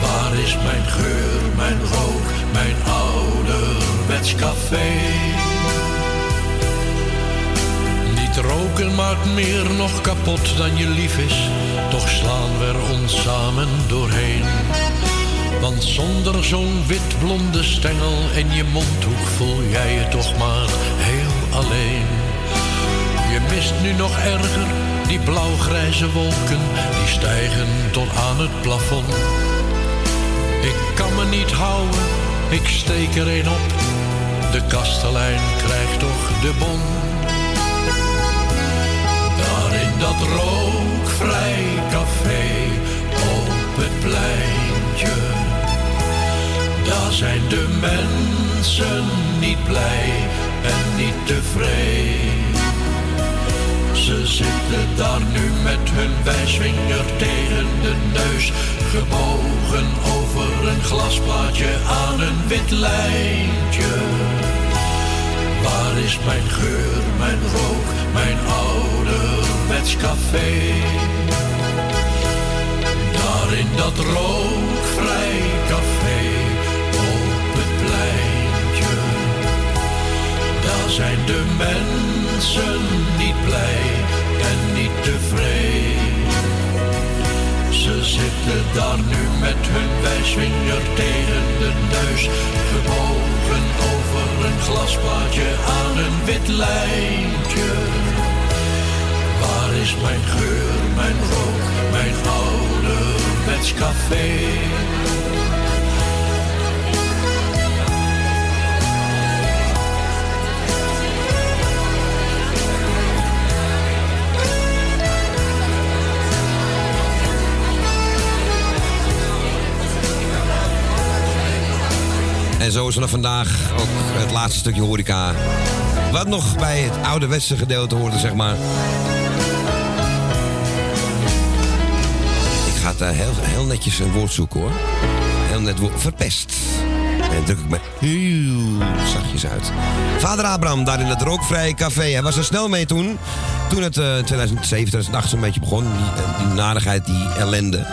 Waar is mijn geur, mijn rook, mijn ouderwets café? Niet roken maakt meer nog kapot dan je lief is, toch slaan we er ons samen doorheen. Want zonder zo'n wit-blonde stengel in je mondhoek voel jij je toch maar heel alleen. Je mist nu nog erger die blauw-grijze wolken die stijgen tot aan het plafond. Ik kan me niet houden, ik steek er een op. De kastelein krijgt toch de bon. Daar in dat rookvrij café op het pleintje. Daar zijn de mensen niet blij en niet tevreden. Ze zitten daar nu met hun wijsvinger tegen de neus, gebogen over een glasplaatje aan een wit lijntje. Waar is mijn geur, mijn rook, mijn ouderwets café? Daar in dat rookvrij zijn de mensen niet blij en niet tevreden. Ze zitten daar nu met hun wijsvinger tegen de neus, gebogen over een glasplaatje aan een wit lijntje. Waar is mijn geur, mijn rook, mijn ouderwets café? En zo is er vandaag ook het laatste stukje horeca. Wat nog bij het ouderwetse gedeelte hoorde, zeg maar. Ik ga het eh, heel, heel netjes een woord zoeken hoor. Heel net woord. Verpest. En druk ik me heel zachtjes uit. Vader Abraham, daar in het rookvrije café. Hij was er snel mee toen. Toen het eh, in 2007, 2008 zo'n beetje begon. Die, eh, die narigheid, die ellende.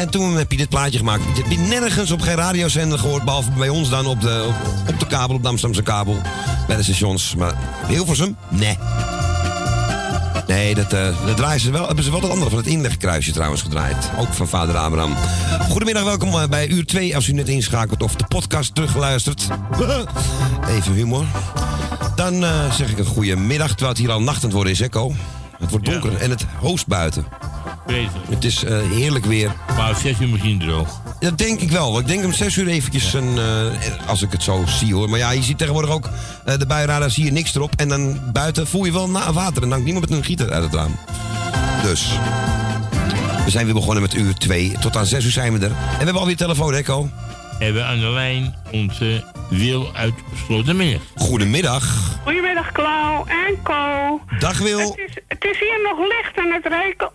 En toen heb je dit plaatje gemaakt. Dat heb je nergens op geen radiozender gehoord. Behalve bij ons dan op de, op, op de kabel, op de Amsterdamse kabel. Bij de stations. Maar Hilversum? Nee. Nee, dat, eh, dat draaien ze wel, hebben ze wel dat andere van het inlegkruisje trouwens gedraaid. Ook van vader Abraham. Goedemiddag, welkom eh, bij uur 2 als u net inschakelt of de podcast teruggeluisterd. <laughs> Even humor. Dan eh, zeg ik een goede middag, terwijl het hier al nachtend worden is, Echo. Het wordt donker en het hoost buiten. Vreselijk. Het is eh, heerlijk weer. Maar om zes uur misschien droog. Dat denk ik wel. Ik denk om zes uur eventjes een... eh, als ik het zo zie hoor. Maar ja, je ziet tegenwoordig ook eh, de buienradar, zie je niks erop. En dan buiten voel je wel na water. En dan hangt niemand met een gieter uit het raam. Dus... We zijn weer begonnen met uur 2. Tot aan 6 uur zijn we er. En we hebben alweer telefoon, Echo. Hebben we aan de lijn onze Wil uit Slotermeer. Goedemiddag. Goedemiddag, Klauw en Co. Dag, Wil. Het is, het is hier nog licht en het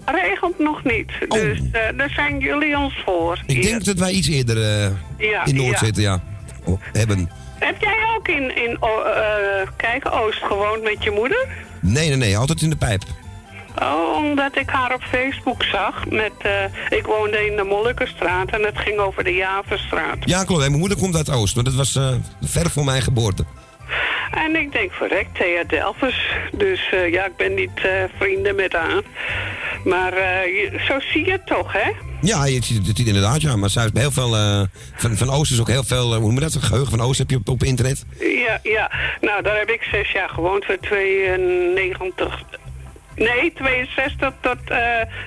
regent nog niet. Dus eh, daar zijn jullie ons voor. Oh. Ik hier. denk dat wij iets eerder eh, Ja, in Noord ja. zitten, ja. Oh, hebben. Heb jij ook in, in O- eh, kijk, Oost gewoond met je moeder? Nee, nee, nee. Altijd in de pijp. Oh, omdat ik haar op Facebook zag. Met, eh, ik woonde in de Molukkenstraat en het ging over de Javenstraat. Ja, klopt. En mijn moeder komt uit Oost. Maar dat was eh, ver voor mijn geboorte. En ik denk, verrek, Thea Delphus. Dus eh, ja, ik ben niet vrienden met haar. Maar je- zo zie je het toch, hè? Ja, je ziet het inderdaad, ja. Maar zij heel veel... eh, van, van Oost is ook heel veel... eh, hoe noem je dat? Een geheugen van Oost heb je op, op internet. Ja, ja. Nou, daar heb ik zes jaar gewoond, van 92... Nee, 62 tot eh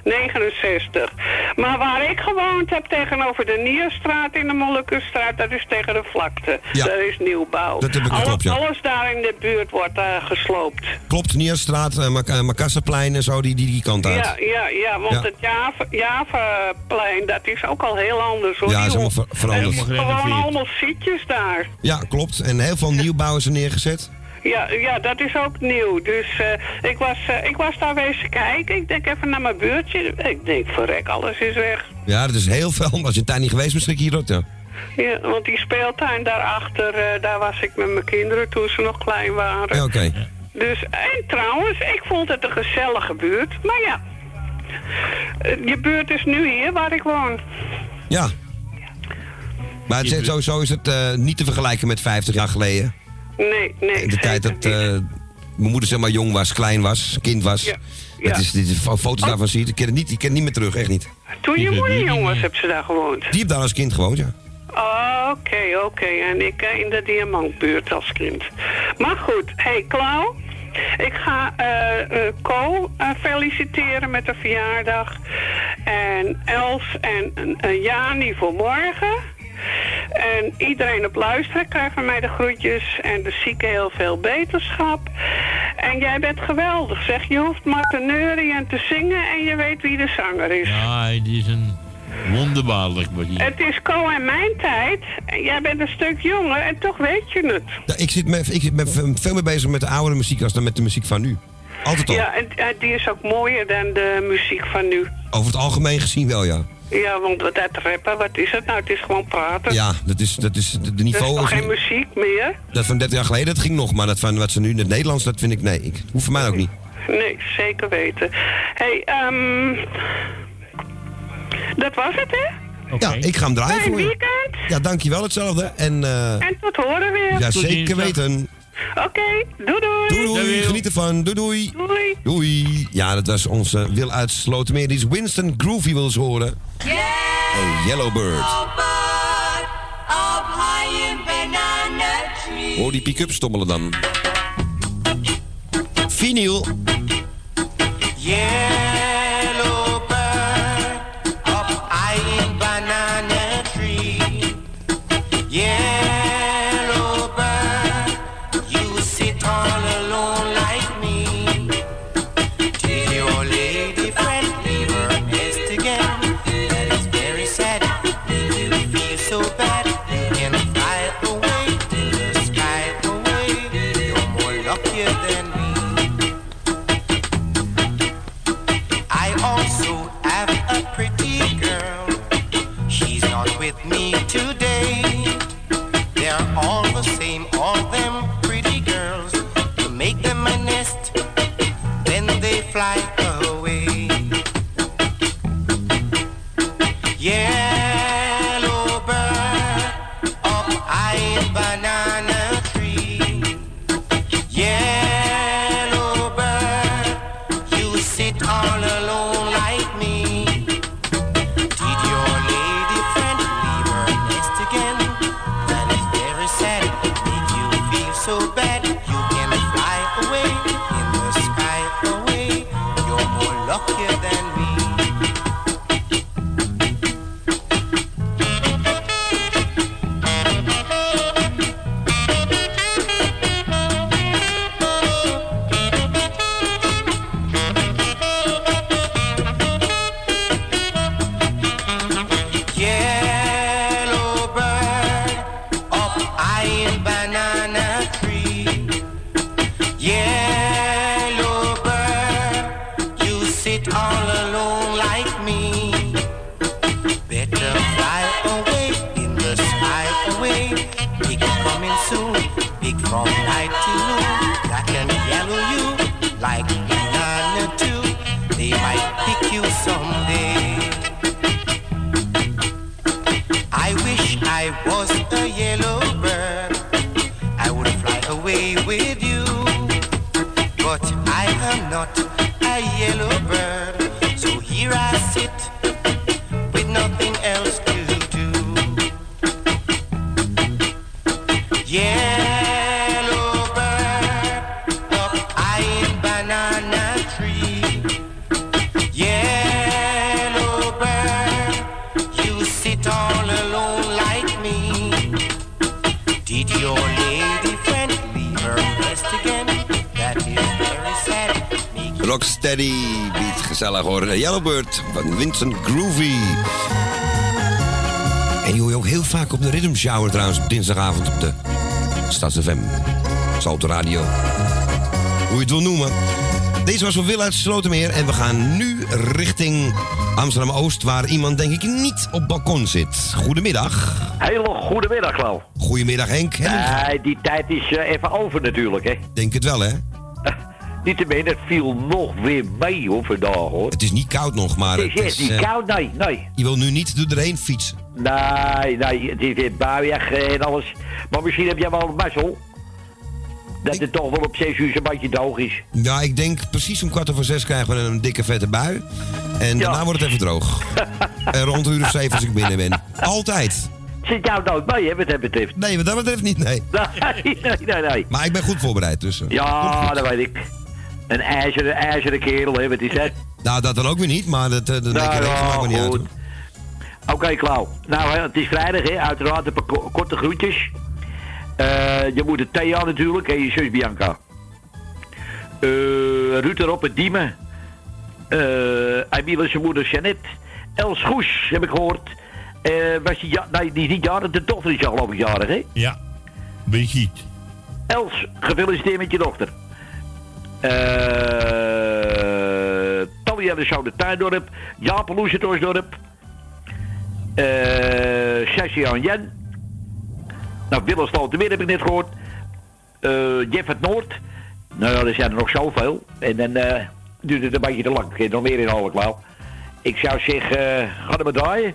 69. Maar waar ik gewoond heb tegenover de Nierstraat in de Molukkenstraat, dat is tegen de vlakte. Ja. Dat is nieuwbouw. Dat heb ik Alle- klopt, ja. Alles daar in de buurt wordt eh, gesloopt. Klopt, Nierstraat, uh, Makassaplein en zo, die, die, die kant uit. Ja, ja, ja, want Ja. het Java- Javaplein, dat is ook al heel anders hoor. Ja, is helemaal ver- veranderd. Er zijn Gewoon allemaal zietjes daar. Ja, klopt. En heel veel nieuwbouw is er neergezet. Ja, ja, dat is ook nieuw. Dus eh, ik, was, eh, ik was daar wezen kijken. Ik denk even naar mijn buurtje. Ik denk, verrek, alles is weg. Ja, dat is heel veel. Als je tijd niet geweest je hier ook, ja. Ja, want die speeltuin daarachter, eh, daar was ik met mijn kinderen toen ze nog klein waren. Ja, oké. Dus, en trouwens, ik vond het een gezellige buurt. Maar ja, je buurt is nu hier waar ik woon. Ja. Maar het is, sowieso is het eh, niet te vergelijken met 50 jaar geleden. Nee, nee. In de tijd dat eh, mijn moeder zeg maar jong was, klein was, kind was. Ja, Dat is, dit foto's daarvan ziet. Ik ken het niet, ik ken het niet meer terug, echt niet. Toen je moeder jong was, heb ze daar gewoond. Die heb daar als kind gewoond, ja. Oh, Oké, oké. En ik eh, in de Diamantbuurt als kind. Maar goed, hey Klauw. Ik ga eh eh, Co feliciteren met de verjaardag. En Els en Jani voor morgen. En iedereen op luisteren krijgt van mij de groetjes. En de zieken heel veel beterschap. En jij bent geweldig, zeg. Je hoeft maar te neuren en te zingen en je weet wie de zanger is. Ja, die is een Wonderbaarlijk wat hier. Het is Co en mijn tijd. En jij bent een stuk jonger en toch weet je het. Ja, ik zit, me, ik zit me veel meer bezig met de oudere muziek als dan met de muziek van nu. Altijd al. Ja, en eh, die is ook mooier dan de muziek van nu. Over het algemeen gezien wel, ja. Ja, want wat dat rappen, wat is het nou? Het is gewoon praten. Ja, dat is, dat is de niveau. is- geen muziek meer? dat van 30 jaar geleden, dat ging nog. Maar dat van wat ze nu in het Nederlands, dat vind ik, nee. Ik, hoeft voor mij ook niet. Nee, zeker weten. hey, ehm dat was het, hè? Ja, ik ga hem draaien Fijn voor je. weekend. Ja, dankjewel hetzelfde. En, eh En tot horen weer. ja, zeker weten. Oké, doei doei. Doei doei, geniet ervan. Doei doei. Doei. Doei. Ja, dat was onze Wil uit Slotermeer. Die is Winston Groovy wil horen. En Yellowbird. Up high in banana tree. Hoor die pick-up stommelen dan. Vinyl. Van Groovy. En je hoor je ook heel vaak op de Rhythm Shower trouwens op dinsdagavond op de Stads FM. Salto Radio. Hoe je het wil noemen. Deze was voor Wil uit Slotermeer en we gaan nu richting Amsterdam-Oost... waar iemand denk ik niet op balkon zit. Goedemiddag. Hele goedemiddag, Klauw. Goedemiddag Henk. Henk. Die tijd is eh, even over natuurlijk, hè. Denk het wel hè? Niettemin, het viel nog weer mee hoor, vandaag hoor. Het is niet koud nog, maar Het is echt niet eh, koud, nee, nee. Je wil nu niet door de heen fietsen. Nee, nee, het is weer buiig en alles. Maar misschien heb jij wel een mazzel. Dat het toch wel op 6 uur zo'n beetje droog is. Ja, ik denk precies om kwart over zes krijgen we een dikke vette bui. En daarna wordt het even droog. <laughs> en rond een uur of zeven als ik binnen ben. Altijd. Zit jou nooit mee, hè, wat dat betreft? Nee, wat dat betreft niet, nee. <laughs> Nee, nee, nee, nee. Maar ik ben goed voorbereid, dus... eh, Ja, dat weet ik. Een ijzeren, ijzeren kerel, hè, wat is dat? Nou, dat dan ook weer niet, maar dat, eh, dat Nou, maakt ja, maakt me niet uit. Oké, Klauw. Nou, hè, het is vrijdag, hè. Uiteraard een paar ko- korte groetjes. Eh, je moet de Thea natuurlijk en je zus Bianca. Eh Ruud erop het Diemen. Eh Emiele zijn moeder Jeannette. Els Goes, heb ik gehoord. Eh, was die, ja, nee, die is niet jarig, de dochter is al geloof ik jarig, hè? Ja. Brigitte. Els, gefeliciteerd met je dochter. Eh Talia de Tuindorp. Jaap Loesetorsdorp. Eh Sessie Jen. Nou, Willem Slotermeer heb ik net gehoord. Eh Jeff het Noord. Nou ja, er zijn er nog zoveel. En dan duurt het een beetje te lang. Ik heb nog meer in Alkmaar. Ik zou zeggen, ga er maar draaien.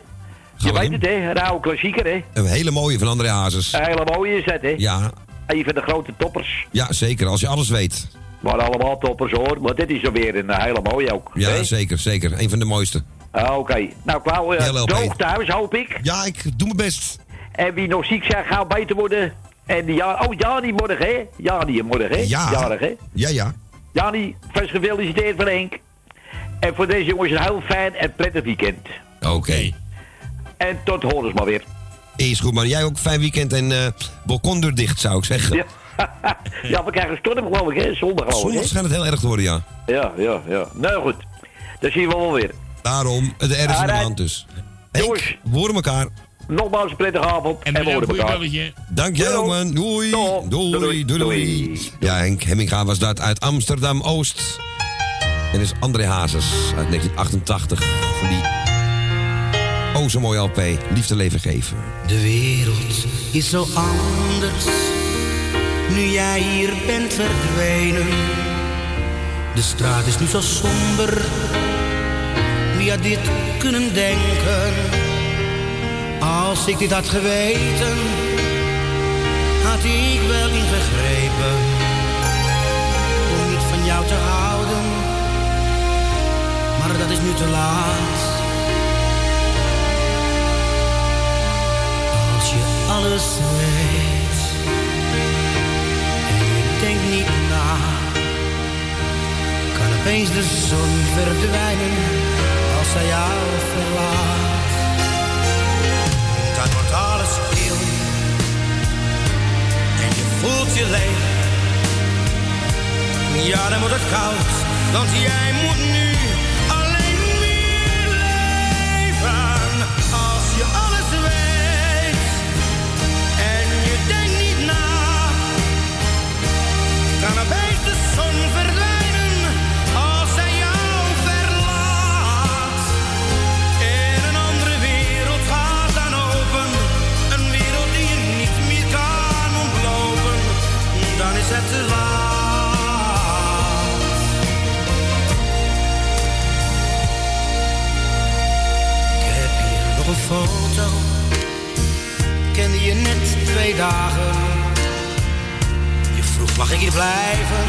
Je weet het, hè? Een oude klassieker, hè? Een hele mooie van André Hazes. Een hele mooie is hè? Ja, Een van de grote toppers. ja, zeker. Als je alles weet. Maar allemaal toppers hoor. Maar dit is alweer een hele mooie ook. Ja, hè? zeker, zeker. Een van de mooiste. Ah, Oké. Nou, Klauw, uh, LP. droog thuis, hoop ik. Ja, ik doe mijn best. En wie nog ziek zijn, gaat beter worden. En ja, oh, Jani morgen, hè? Jani morgen, hè? Ja. Jarig, hè? Ja, ja. Jani, vast gefeliciteerd van Henk. En voor deze jongens een heel fijn en prettig weekend. Oké. En tot horens maar weer. Is goed, man. Jij ook fijn weekend en eh balkon dicht, zou ik zeggen. Ja. <laughs> ja, we krijgen storm geloof ik, hè? Zondag geloof ik, Zondag schijnt het heel erg te worden, ja. Ja, ja, ja. Nou goed. Dat zien we wel weer. Daarom, de R is in de hand dus. Henk, we horen elkaar. Nogmaals een prettige avond. En, we horen elkaar. Dank jij ook, man. Doei. Doei, doei, doei. Ja, Henk Hemminga was dat uit Amsterdam-Oost. En is André Hazes uit 1988. Van die oh zo mooie LP. Liefde leven geven. De wereld is zo anders, nu jij hier bent verdwenen. De straat is nu zo somber, wie had dit kunnen denken? Als ik dit had geweten, had ik wel ingegrepen. Om niet van jou te houden, maar dat is nu te laat. Als je alles weet kan opeens de zon verdwijnen als hij jou verlaat. Dan wordt alles stil en je voelt je leeg. Ja, dan wordt het koud, want jij moet nu net twee dagen. Je vroeg mag ik hier blijven,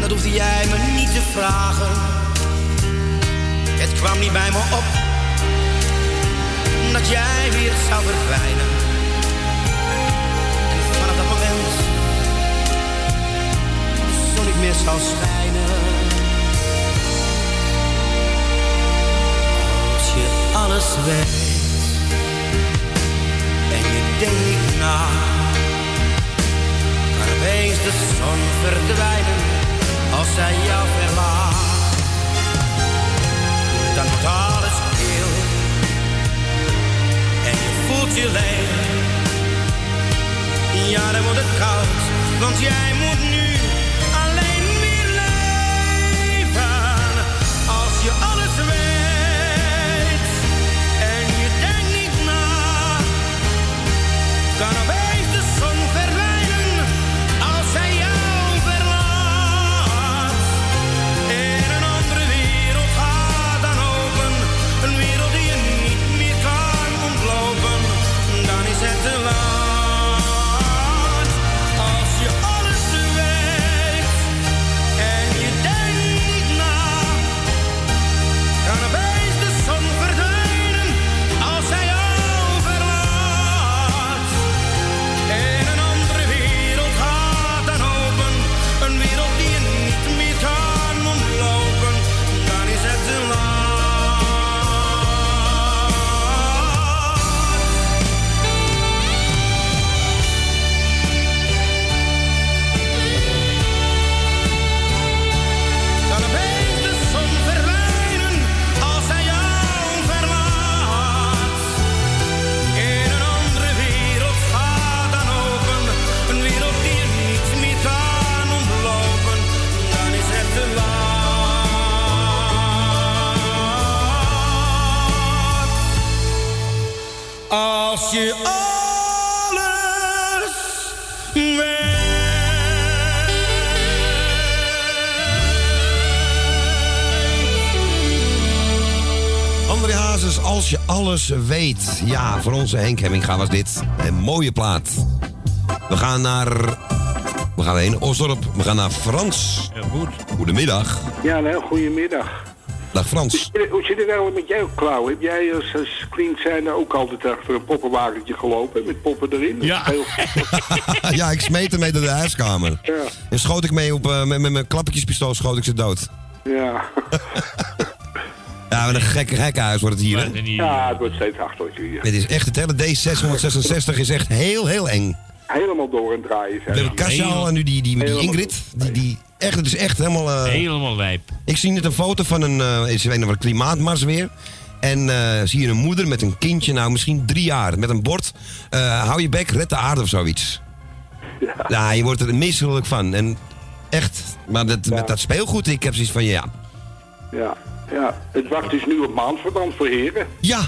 dat hoefde jij me niet te vragen. Het kwam niet bij me op, dat jij weer zou verdwijnen. En vanaf dat moment zon niet meer zou schijnen. Als je alles weet denkt niet na, kan opeens de zon verdwijnen als zij jou verlaat. Dan wordt alles stil en je voelt je leeg. Ja, dan wordt het koud, want jij kan opeens de als je alles weet. Ja, voor onze Henk Hemminga was dit een mooie plaat. We gaan naar... We gaan heen, Osdorp. We gaan naar Frans. goed. Goedemiddag. Ja, nou, goedemiddag. Dag Frans. Hoe zit- Hoe zit het nou met jou, Klauw? Heb jij als, als kind zijn ook altijd achter een poppenwagentje gelopen met poppen erin? Ja. Heel- <laughs> ja, ik smeet hem mee door de huiskamer. Ja. En schoot ik mee op, eh, met, met mijn klappertjespistool schoot ik ze dood. Ja. <laughs> Ja, wat een gekke gekkenhuis wordt het hier, hè? ja, het wordt steeds achterlijker hier. Het is echt, het hele D666 is echt heel, heel eng. Helemaal door en draaien. We hebben. Kasia en nu die, die, die Ingrid. Die, die, echt, het is echt helemaal... eh, Helemaal wijp. Ik zie net een foto van een, eh is een andere klimaatmars weer. En eh, zie je een moeder met een kindje, nou misschien drie jaar, met een bord. eh, hou je bek, red de aarde of zoiets. Ja, je wordt er misselijk van. En echt, maar dat, met dat speelgoed, ik heb zoiets van, ja. Ja, ja. Het wacht dus nu op maandverband voor heren. Ja.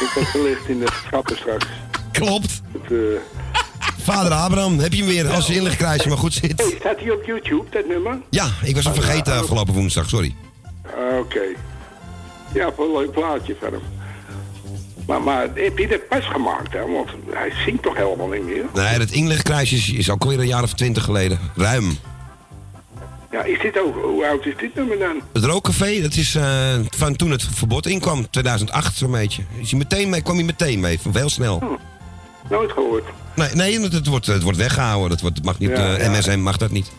Ik heb gelegd in de schappen straks. Klopt. Het, eh, Vader Abraham, heb je hem weer als inlegkruisje maar goed zit. hey, staat hij op YouTube, dat nummer? Ja, ik was hem vergeten afgelopen woensdag, sorry. Ah, Oké. Ja, wat een leuk plaatje van hem. Maar, maar heb je dat pas gemaakt, hè? Want hij zingt toch helemaal niet meer? Nee, dat inlegkruisje is, is alweer een jaar of twintig geleden. Ruim. Ja, is dit ook... Hoe oud is dit nummer dan? Het rookcafé, dat is eh, van toen het verbod inkwam, 2008 zo'n beetje. Is hij meteen mee, kwam hij meteen mee, van heel snel. Nooit gehoord. Nee, nee het, het wordt, het wordt weggehouden. Dat wordt, mag niet, Ja, eh, ja. MSM mag dat niet.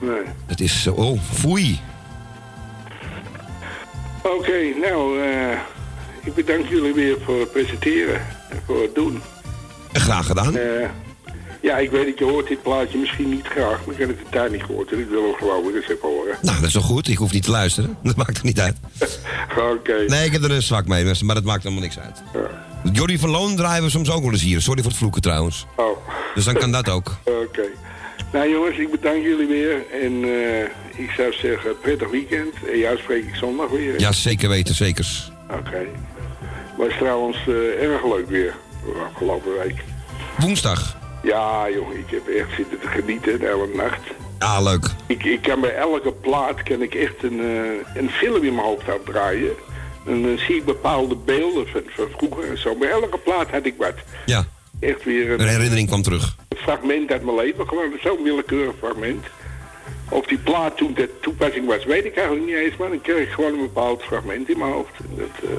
Nee. Het is, eh, oh, foei. Oké, nou, eh, ik bedank jullie weer voor het presenteren en voor het doen. Graag gedaan. Ja, ik weet dat je hoort dit plaatje misschien niet graag, maar ik heb het de tijd niet gehoord en ik wil hem gewoon weer eens even horen. Nou, dat is wel goed. Ik hoef niet te luisteren. <laughs> Dat maakt er niet uit. <laughs> Oké. Nee, ik heb er een zwak mee, maar dat maakt helemaal niks uit. Jordi van Loon draaien we soms ook wel eens hier. Sorry voor het vloeken trouwens. Oh. Dus dan kan dat ook. <laughs> Oké. Nou jongens, ik bedank jullie weer en eh, ik zou zeggen prettig weekend. En jou spreek ik zondag weer. Ja, zeker weten, zekers. Oké. Was trouwens eh, erg leuk weer, de afgelopen week. Woensdag. Ja jongen, ik heb echt zitten te genieten de hele nacht. Ah, leuk. Ik, ik kan bij elke plaat kan ik echt een, eh, een film in mijn hoofd uitdraaien. En dan zie ik bepaalde beelden van, van vroeger en zo. Bij elke plaat had ik wat. Ja. Echt weer een, Een herinnering kwam terug. een fragment uit mijn leven. Gewoon zo'n willekeurig fragment. Of die plaat toen de toepassing was, weet ik eigenlijk niet eens. Maar dan kreeg ik gewoon een bepaald fragment in mijn hoofd. En dat, eh,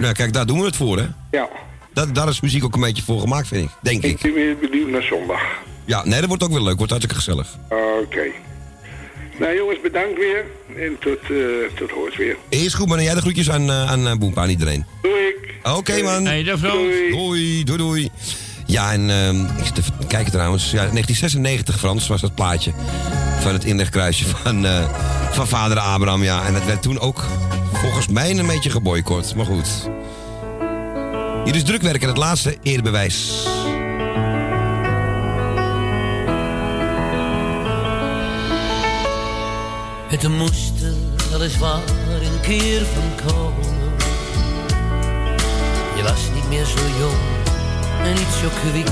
Nou, kijk, daar doen we het voor, hè? ja, Dat, daar is muziek ook een beetje voor gemaakt, vind ik. Denk ik. ik ben weer benieuwd naar zondag. Ja, nee, dat wordt ook weer leuk. Wordt hartstikke gezellig. Oké. Nou jongens, bedankt weer. En tot, eh tot hoort weer. Is goed, maar jij de groetjes aan, eh, aan eh, Boempa, aan iedereen. Doei ik. Oké, man. Hey, dag Frans. Doei, doei, doei. Ja, en ehm, ik zit even te kijken trouwens. Ja, 1996, Frans, was dat plaatje. Van het inlegkruisje <laughs> van, eh, van vader Abraham, ja. En het werd toen ook volgens mij een beetje geboycott. Maar goed. Hier is drukwerken, het laatste eerbewijs. Het moest er weliswaar een keer van komen. Je was niet meer zo jong en niet zo kwik.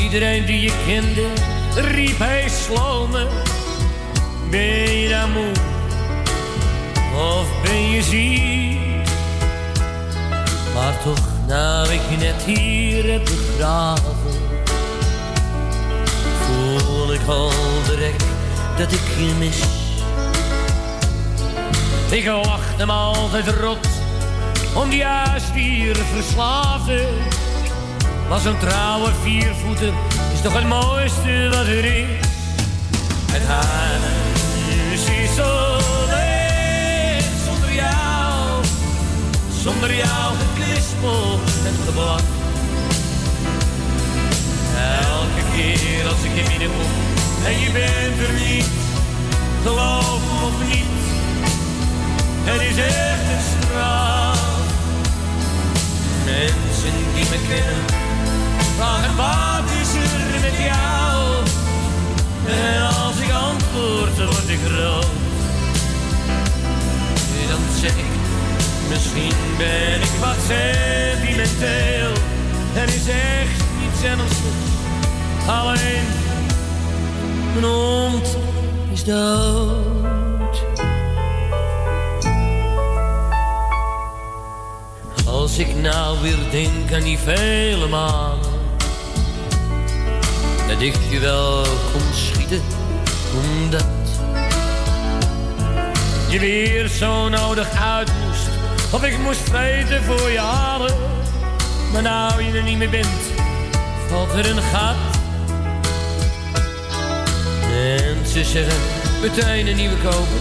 Iedereen die je kende, riep hij slome. Ben je dan moe? Of ben je ziek? Maar toch, nou ik je net hier heb begraven, voel ik al direct dat ik je mis. Ik lachte me altijd rot, om die huisdier verslaafde. Maar zo'n trouwe viervoeter is toch het mooiste wat er is. Het huis is zo zonder jou geklispel en geblak. Elke keer als ik in binnenkom en je bent er niet, geloof me of niet, het is echt een straf. Mensen die me kennen, vragen wat is er met jou? En als ik antwoord, word ik rood. Dan zeg ik, Misschien ben ik wat sentimenteel. Er is echt niets ernstigs. Alleen mijn hond is dood. Als ik nou weer denk aan die vele maanden dat ik je wel kon schieten, omdat je weer zo nodig uit. Of ik moest vreten voor je halen. Maar nou je er niet meer bent, valt er een gat. En ze zeggen, meteen een nieuwe kopen.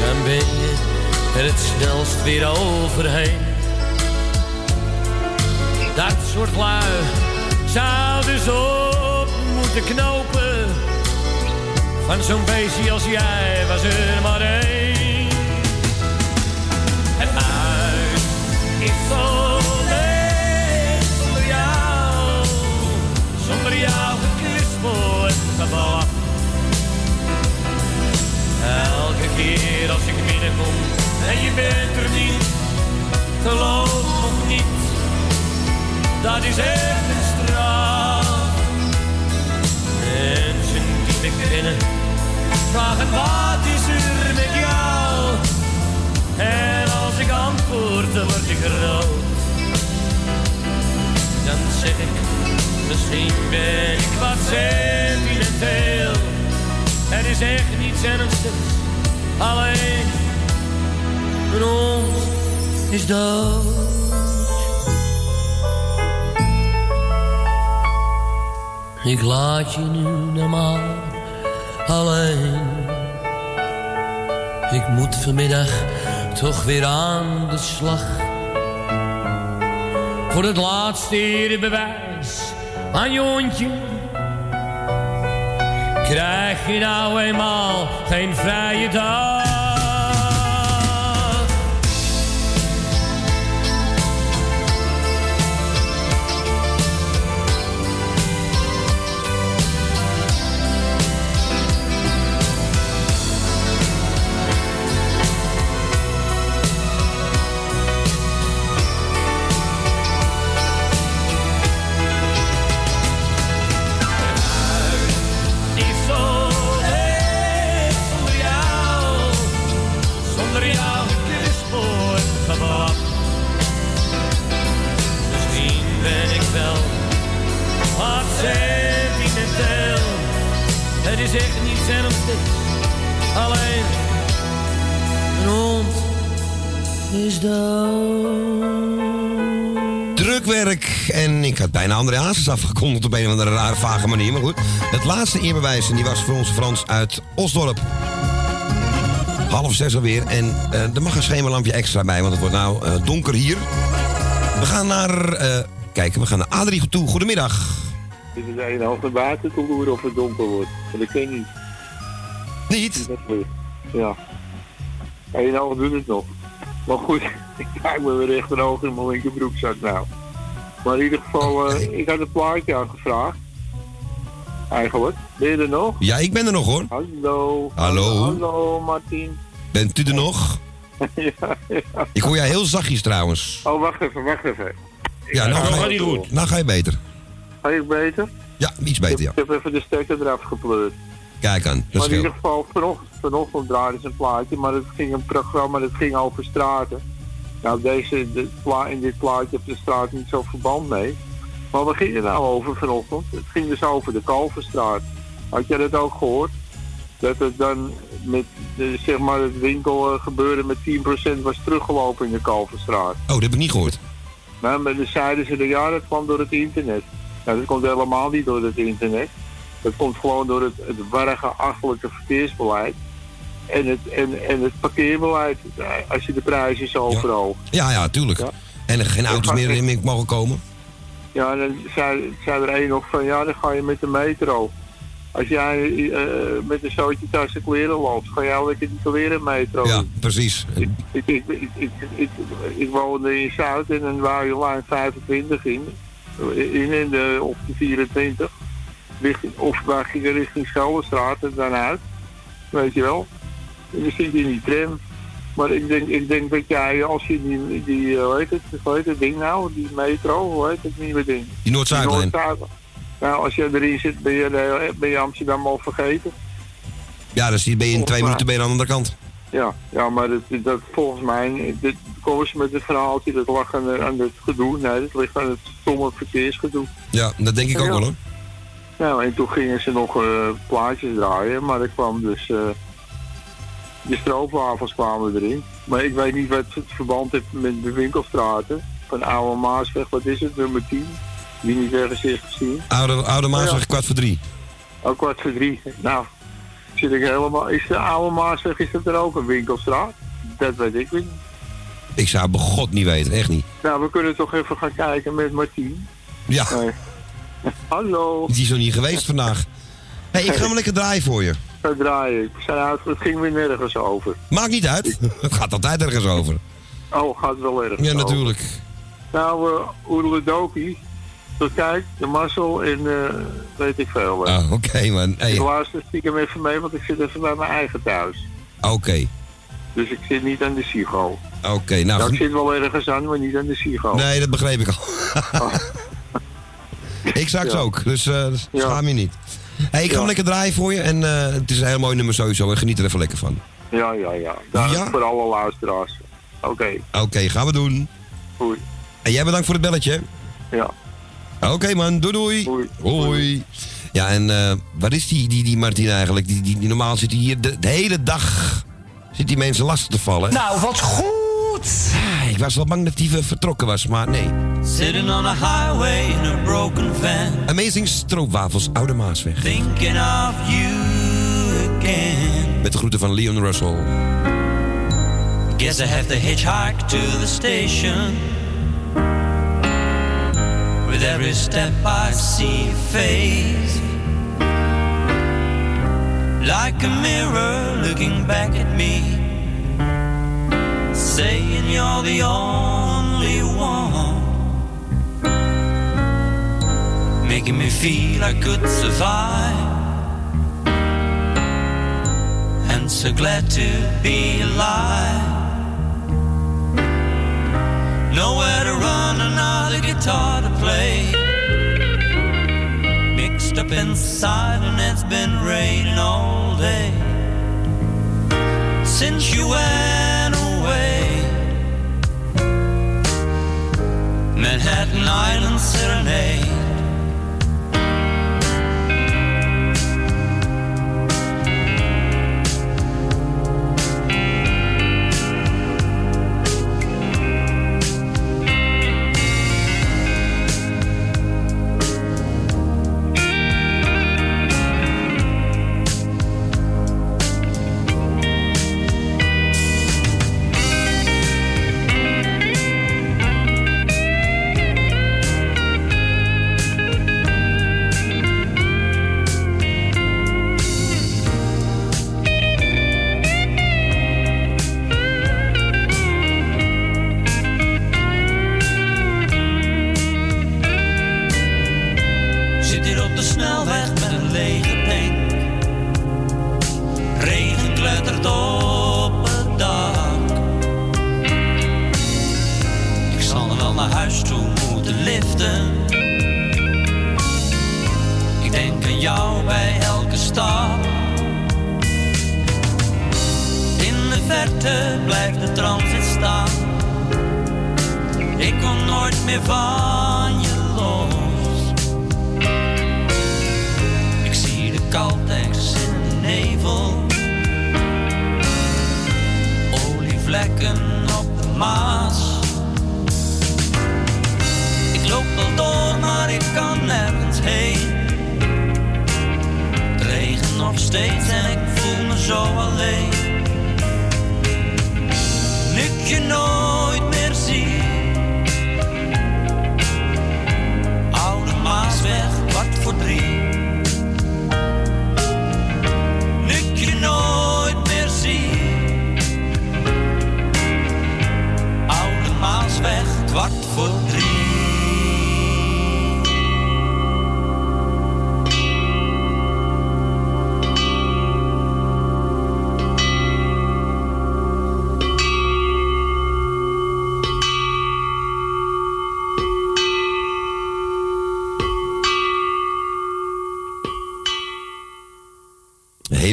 Dan ben je er het snelst weer overheen. Dat soort lui zou dus op moeten knopen. Van zo'n beestje als jij was er maar één. En geblaf. Elke keer als ik binnenkom en je bent er niet. Geloof nog niet, dat is echt een straf. Mensen die me kennen vragen wat is er met jou? En ik antwoord, dan zeg ik, misschien ben ik wat sentimenteel. Er is echt niets ernstigs, alleen mijn hond is dood. Ik laat je nu normaal alleen. Ik moet vanmiddag toch weer aan de slag. Voor het laatste erebewijs aan je. Krijg je nou eenmaal geen vrije dag. Bijna André Hazes afgekondigd op een of andere rare, vage manier. Maar goed, het laatste eerbewijs en die was voor onze Frans uit Osdorp. Half zes alweer. En eh, er mag een schemerlampje extra bij, want het wordt nou eh, donker hier. We gaan naar... eh, kijken, we gaan naar Adrie toe. Goedemiddag. Dit is een half naar buiten te loeren of het donker wordt. Want ik weet niet. Niet? Ja. Een half doet het nog. Maar goed, <laughs> ik kijk me weer echt een oog in mijn linkerbroek zat nou. Maar in ieder geval, eh, ik had een plaatje aangevraagd. Eigenlijk. Ben je er nog? Ja, ik ben er nog hoor. Hallo. Hallo. Hallo, Martin. Bent u er nog? <laughs> ja, ja. Ik hoor jij heel zachtjes trouwens. Oh, wacht even, wacht even. Ja, nou ga ga, je je, nou ga je beter. Ga je beter? Ja, iets beter, ja. Ik heb even de stekker eraf gepleurd. Kijk aan, dat Maar in ieder geval, vanochtend, vanochtend draaide ze een plaatje, maar het ging een programma dat ging over straten. Nou, deze, dit pla in dit plaatje heeft de straat niet zo verband mee. Maar waar ging het nou over vanochtend? Het ging dus over de Kalverstraat. Had jij dat ook gehoord? Dat het dan met, zeg maar, het winkelgebeuren met 10% was teruggelopen in de Kalverstraat. Oh, dat heb ik niet gehoord. Nou, maar dan zeiden ze, ja, dat kwam door het internet. Nou, dat komt helemaal niet door het internet. Dat komt gewoon door het, het warrige, achterlijke verkeersbeleid. En het, en, en het parkeerbeleid, eh, als je de prijzen zo verhoogt. Ja, ja, tuurlijk. En er geen auto's meer in mogen komen. Ja, dan zei, zei er een nog van, ja, dan ga je met de metro. Als jij eh, met een zootje tassen kleren loopt, ga jij lekker die kleren metro Ja, precies. Ik, ik, ik, ik, ik, ik woonde in Zuid en dan wou je lijn 25 in. In, in de, of de 24. Richting, of wij gingen richting Scheldenstraat en dan uit. Weet je wel. Dan zit je in die tram. Maar ik denk, ik denk dat jij, als je die, die eh, hoe heet het, hoe heet het ding nou, die metro, hoe heet het nieuwe ding? Die Noord-Zuidlijn. Nou, als je erin zit, ben je, ben je Amsterdam al vergeten. Ja, dus ben je in twee minuten ben je aan de andere kant. Ja, ja maar dat, dat, volgens mij, dit, komen ze met het verhaaltje, dat lag aan, het gedoe. Nee, dat ligt aan het stomme verkeersgedoe. Ja, dat denk ik ook Ja. wel hoor. Nou, en toen gingen ze nog eh, plaatjes draaien, maar er kwam dus... eh de stroopwafels kwamen erin. Maar ik weet niet wat het verband heeft met de winkelstraten. Van Oude Maasweg, wat is het, nummer 10? Wie niet ergens heeft gezien. Oude, oude Maasweg, Ja. kwart voor drie. Ook kwart voor drie. Nou, zit ik helemaal... Is de Oude Maasweg, is dat er ook een winkelstraat? Dat weet ik niet. Ik zou het begot niet weten, echt niet. Nou, we kunnen toch even gaan kijken met Martien. Ja. Nee. Hallo. Die is nog niet geweest vandaag. hey, ik ga hem lekker draaien voor je. Ga draaien. Ik zei uit, het ging weer nergens over. Maakt niet uit. Het gaat altijd ergens over. Oh, gaat wel ergens Ja, over. natuurlijk. Nou, uh, Oerledoki. Tot kijk, de Marcel en eh, weet ik veel. Ah, oké man. Hey, Ik oké. luister stiekem even mee, want ik zit even bij mijn eigen thuis. Dus ik zit niet aan de Sigo. Oké, nou. Nou, ik zit wel ergens aan, maar niet aan de Sigo. Nee, dat begreep ik al. <laughs> ik straks Ja. ook, dus eh schaam je niet. Hey, ik ga hem lekker draaien voor je en eh, het is een heel mooi nummer sowieso en geniet er even lekker van. Ja, ja, ja. Daar Ja? voor alle luisteraars. Oké, Oké, gaan we doen. Hoi. En jij bedankt voor het belletje. Ja. Oké man, doei doei. Hoi. Ja, en eh, waar is die, die, die Martin eigenlijk? Die, die, die normaal zit hij hier de, de hele dag. Zit die mensen lastig te vallen. Nou, wat goed! Ah, Ik was wel bang dat hij ver- vertrokken was, maar nee. Sitting on a highway in a broken van, Amazing stroopwafels, Oude Maasweg. thinking of you again. Met de groeten van Leon Russell. Guess I have to hitchhike to the station. With every step I see face. Like a mirror looking back at me. Saying you're the only one. Making me feel I could survive. And so glad to be alive. Nowhere to run, another guitar to play. Mixed up inside, and it's been raining all day. Since you went Manhattan Island Serenade.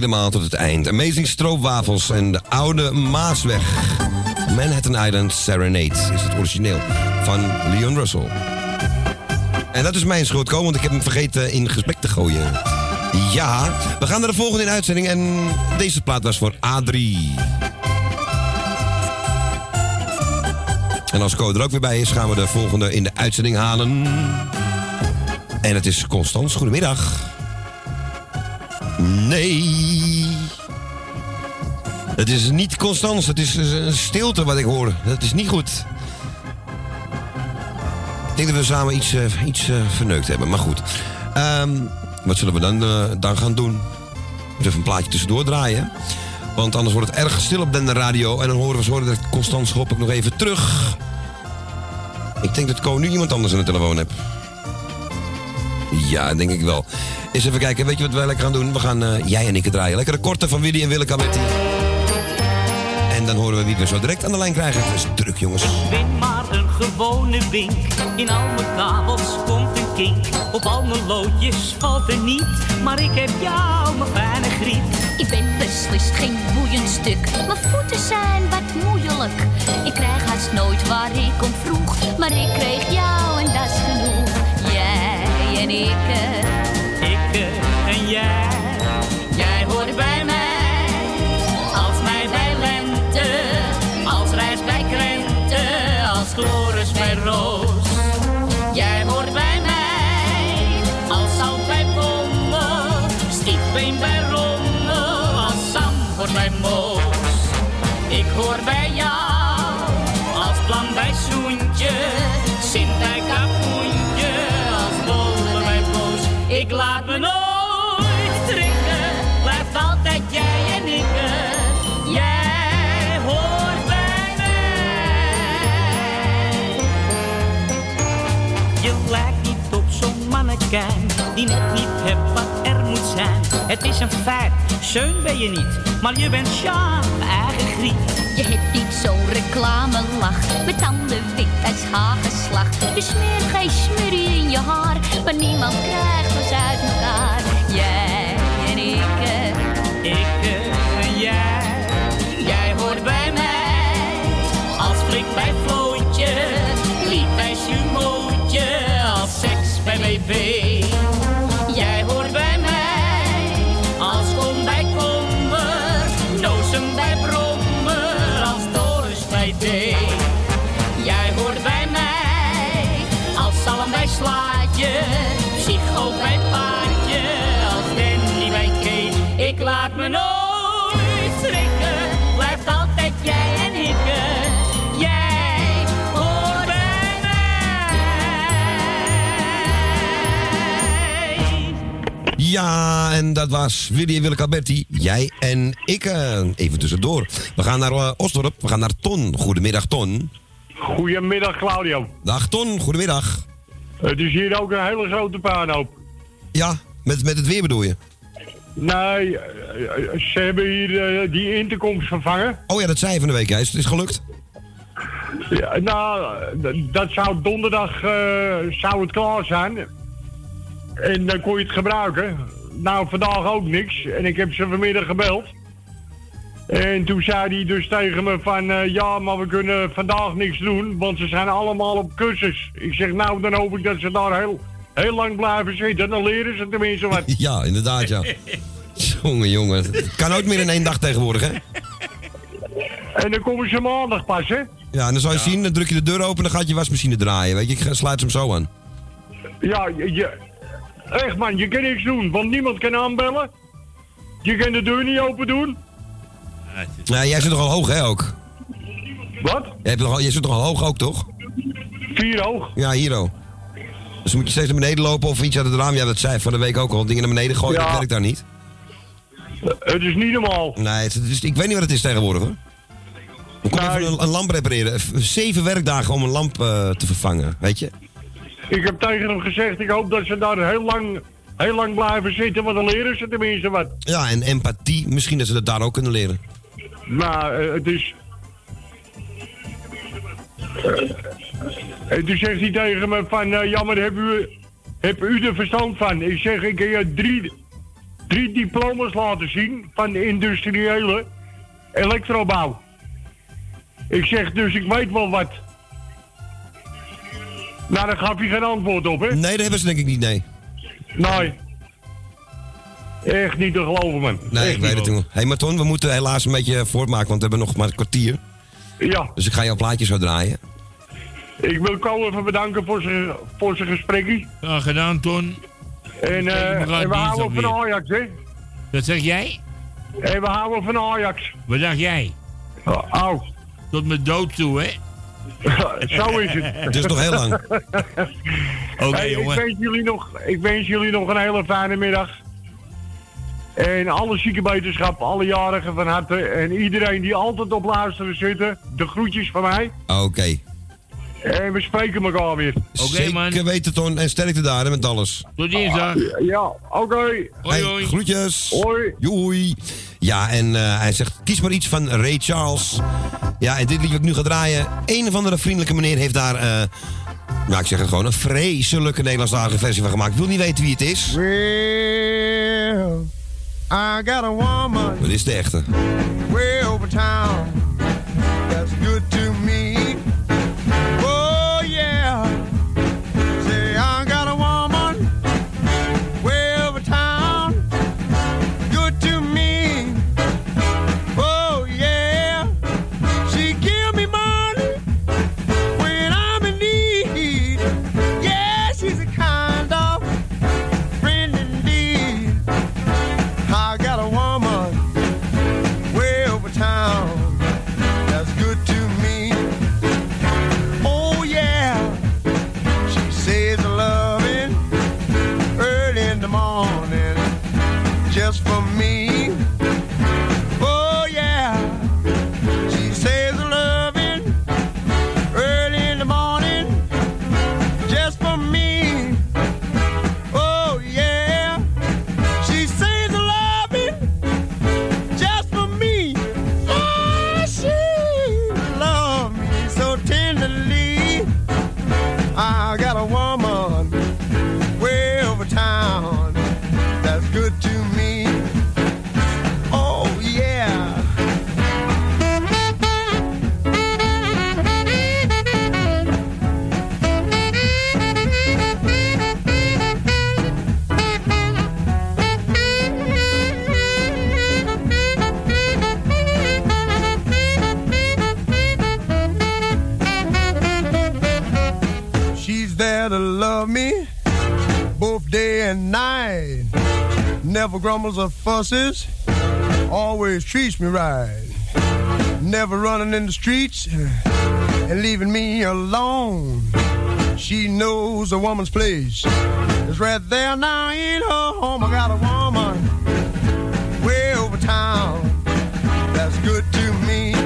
Helemaal tot het eind. Amazing stroopwafels en de oude Maasweg. Manhattan Island Serenade is het origineel van Leon Russell. En dat is mijn schuld, Ko, want ik heb hem vergeten in gesprek te gooien. Ja, we gaan naar de volgende in uitzending en deze plaat was voor Adrie. En als Ko er ook weer bij is, gaan we de volgende in de uitzending halen. En het is Constans. Goedemiddag. Nee. Het is niet Constans, het is een stilte wat ik hoor. Dat is niet goed. Ik denk dat we samen iets, eh, iets eh, verneukt hebben, maar goed. Ehm, wat zullen we dan, eh, dan gaan doen? Even een plaatje tussendoor draaien. Want anders wordt het erg stil op de radio. En dan horen we zo dat ik Constans hopelijk nog even terug. Ik denk dat ik nu iemand anders aan de telefoon heb. Ja, denk ik wel. Eens even kijken, weet je wat wij lekker gaan doen? We gaan eh, jij en ik het draaien. Lekker de korte van Willy en Willeke Cametti. En dan horen we wie we zo direct aan de lijn krijgen. Het is druk, jongens. Ik ben maar een gewone wink. In al mijn kabels komt een kink. Op al mijn loodjes valt er niet. Maar ik heb jou, mijn fijne griet. Ik ben beslist geen boeiend stuk. Mijn voeten zijn wat moeilijk. Ik krijg haast nooit waar ik om vroeg. Maar ik kreeg jou en dat is genoeg. Jij en ik. Eh, Ik eh, en jij. Jij die net niet hebt wat er moet zijn. Het is een feit, zeun ben je niet, maar je bent Sjaan, eigen griet. Je hebt niet zo'n reclamelach met tanden wit als hagelslag. Je smeert geen smurrie in je haar, maar niemand krijgt ons uit elkaar. Jij en ik. eh, Ik eh, en jij, jij hoort bij mij. Als flik bij Flootje, baby. Ja, en dat was Willy en Willeke Alberti. Jij en ik. eh, even tussendoor. We gaan naar eh, Osdorp. We gaan naar Ton. Goedemiddag, Ton. Goedemiddag Claudio. Dag, Ton. Goedemiddag. Het is hier ook een hele grote puinhoop. Ja, met, met het weer bedoel je? Nee, eh, ze hebben hier die interkomst vervangen. Oh ja, dat zei je van de week. Ja. Is, is gelukt? Ja, nou, dat zou donderdag zou het klaar zijn. En dan kon je het gebruiken. Nou, vandaag ook niks. En ik heb ze vanmiddag gebeld. En toen zei hij dus tegen me van... eh, ja, maar we kunnen vandaag niks doen, want ze zijn allemaal op cursus. Ik zeg, nou, dan hoop ik dat ze daar heel, heel lang blijven zitten. Dan leren ze tenminste wat. <laughs> Ja, inderdaad, ja. Jongen, jongen. Het kan ook meer in één dag tegenwoordig, hè? En dan komen ze maandag pas, hè? Ja, en dan zal je zien, dan druk je de deur open en dan gaat je wasmachine draaien. Weet je, ik sluit hem zo aan. Ja, je, je- echt man, je kan niks doen, want niemand kan aanbellen. Je kan de deur niet open doen. Ja, jij zit toch al hoog, hè, ook? Wat? Jij, hebt toch al, jij zit toch al hoog ook, toch? Vier hoog. Ja, hier ook. Dus moet je steeds naar beneden lopen of iets uit het raam. Ja, dat zei van de week ook al. Dingen naar beneden gooien, Ja. dat werkt daar niet. Het is niet normaal. Nee, het is, ik weet niet wat het is tegenwoordig, hoor. Dan kom even een, een lamp repareren. Zeven werkdagen om een lamp eh, te vervangen, weet je? Ik heb tegen hem gezegd, ik hoop dat ze daar heel lang, heel lang blijven zitten, want dan leren ze tenminste wat. Ja, en empathie. Misschien dat ze dat daar ook kunnen leren. Maar eh, het is... Eh, en toen zegt hij tegen me van, eh, ja, maar heb u, heb u er verstand van? Ik zeg, ik heb hier drie, drie diploma's laten zien van de industriële elektrobouw. Ik zeg dus, ik weet wel wat. Nou, daar gaf je geen antwoord op, hè? Nee, dat hebben ze denk ik niet, nee. Nee. Echt niet te geloven, man. Nee, ik weet het, jongen. Hé, hey, maar Ton, we moeten helaas een beetje voortmaken, want we hebben nog maar een kwartier. Ja. Dus ik ga jouw plaatje zo draaien. Ik wil Ko even bedanken voor zijn, voor zijn gesprekje. Ja, gedaan, Ton. En, eh, en we dinsdag houden van. Ajax, hè? Wat zeg jij? En we houden van Ajax. Wat dacht jij? Oh. Tot mijn dood toe, hè? <laughs> Zo is het. Dus nog heel lang. <laughs> Oké, Hey, ik, jongen. wens jullie nog, ik wens jullie nog een hele fijne middag. En alle ziekenbeterschap, alle jarigen van harte. En iedereen die altijd op luisteren zitten. De groetjes van mij. Oké. En we spreken elkaar weer. Zeker weten, Ton. En sterkte daar hè, met alles. Tot dinsdag. Ja, oké. Hey, groetjes. Hoi. Joei. Ja, en eh, hij zegt, kies maar iets van Ray Charles. Ja, en dit liedje wat ik nu ga draaien. Een of andere vriendelijke meneer heeft daar... eh nou, ik zeg het gewoon, een vreselijke Nederlandstalige versie van gemaakt. Ik wil niet weten wie het is. Well, I got a woman Wat is de echte? way over town that's good Never grumbles or fusses, always treats me right. Never running in the streets eh, and leaving me alone. She knows a woman's place is right there now in her home. I got a woman way over town that's good to me.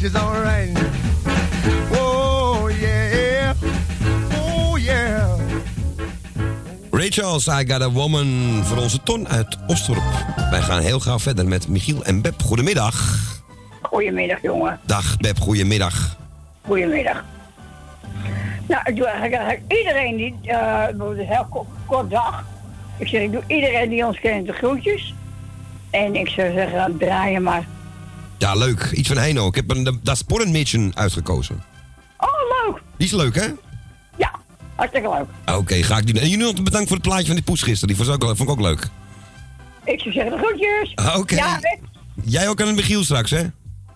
Alright, she's alright. Oh yeah. Oh yeah. Ray Charles, I Got a Woman voor onze Ton uit Ostorp. Wij gaan heel gauw verder met Michiel en Beb. Goedemiddag. Goedemiddag, jongen. Dag Beb, goedemiddag. Goedemiddag. Nou, ik doe eigenlijk, eigenlijk iedereen die, eh, het wordt een heel kort, kort dag. Ik zeg, ik doe iedereen die ons kent de groetjes. En ik zou zeggen, draaien maar. Ja, leuk. Iets van Heino. Ik heb een Das Porrenmädchen uitgekozen. Oh, leuk. Die is leuk, hè? Hartstikke leuk. Oké, ga ik die doen. En jullie nog bedankt voor het plaatje van die poes gisteren. Die vond ik ook, vond ik ook leuk. Ik zou zeggen, de groetjes. Ah, Oké. Ja. Jij ook aan het Michiel straks, hè?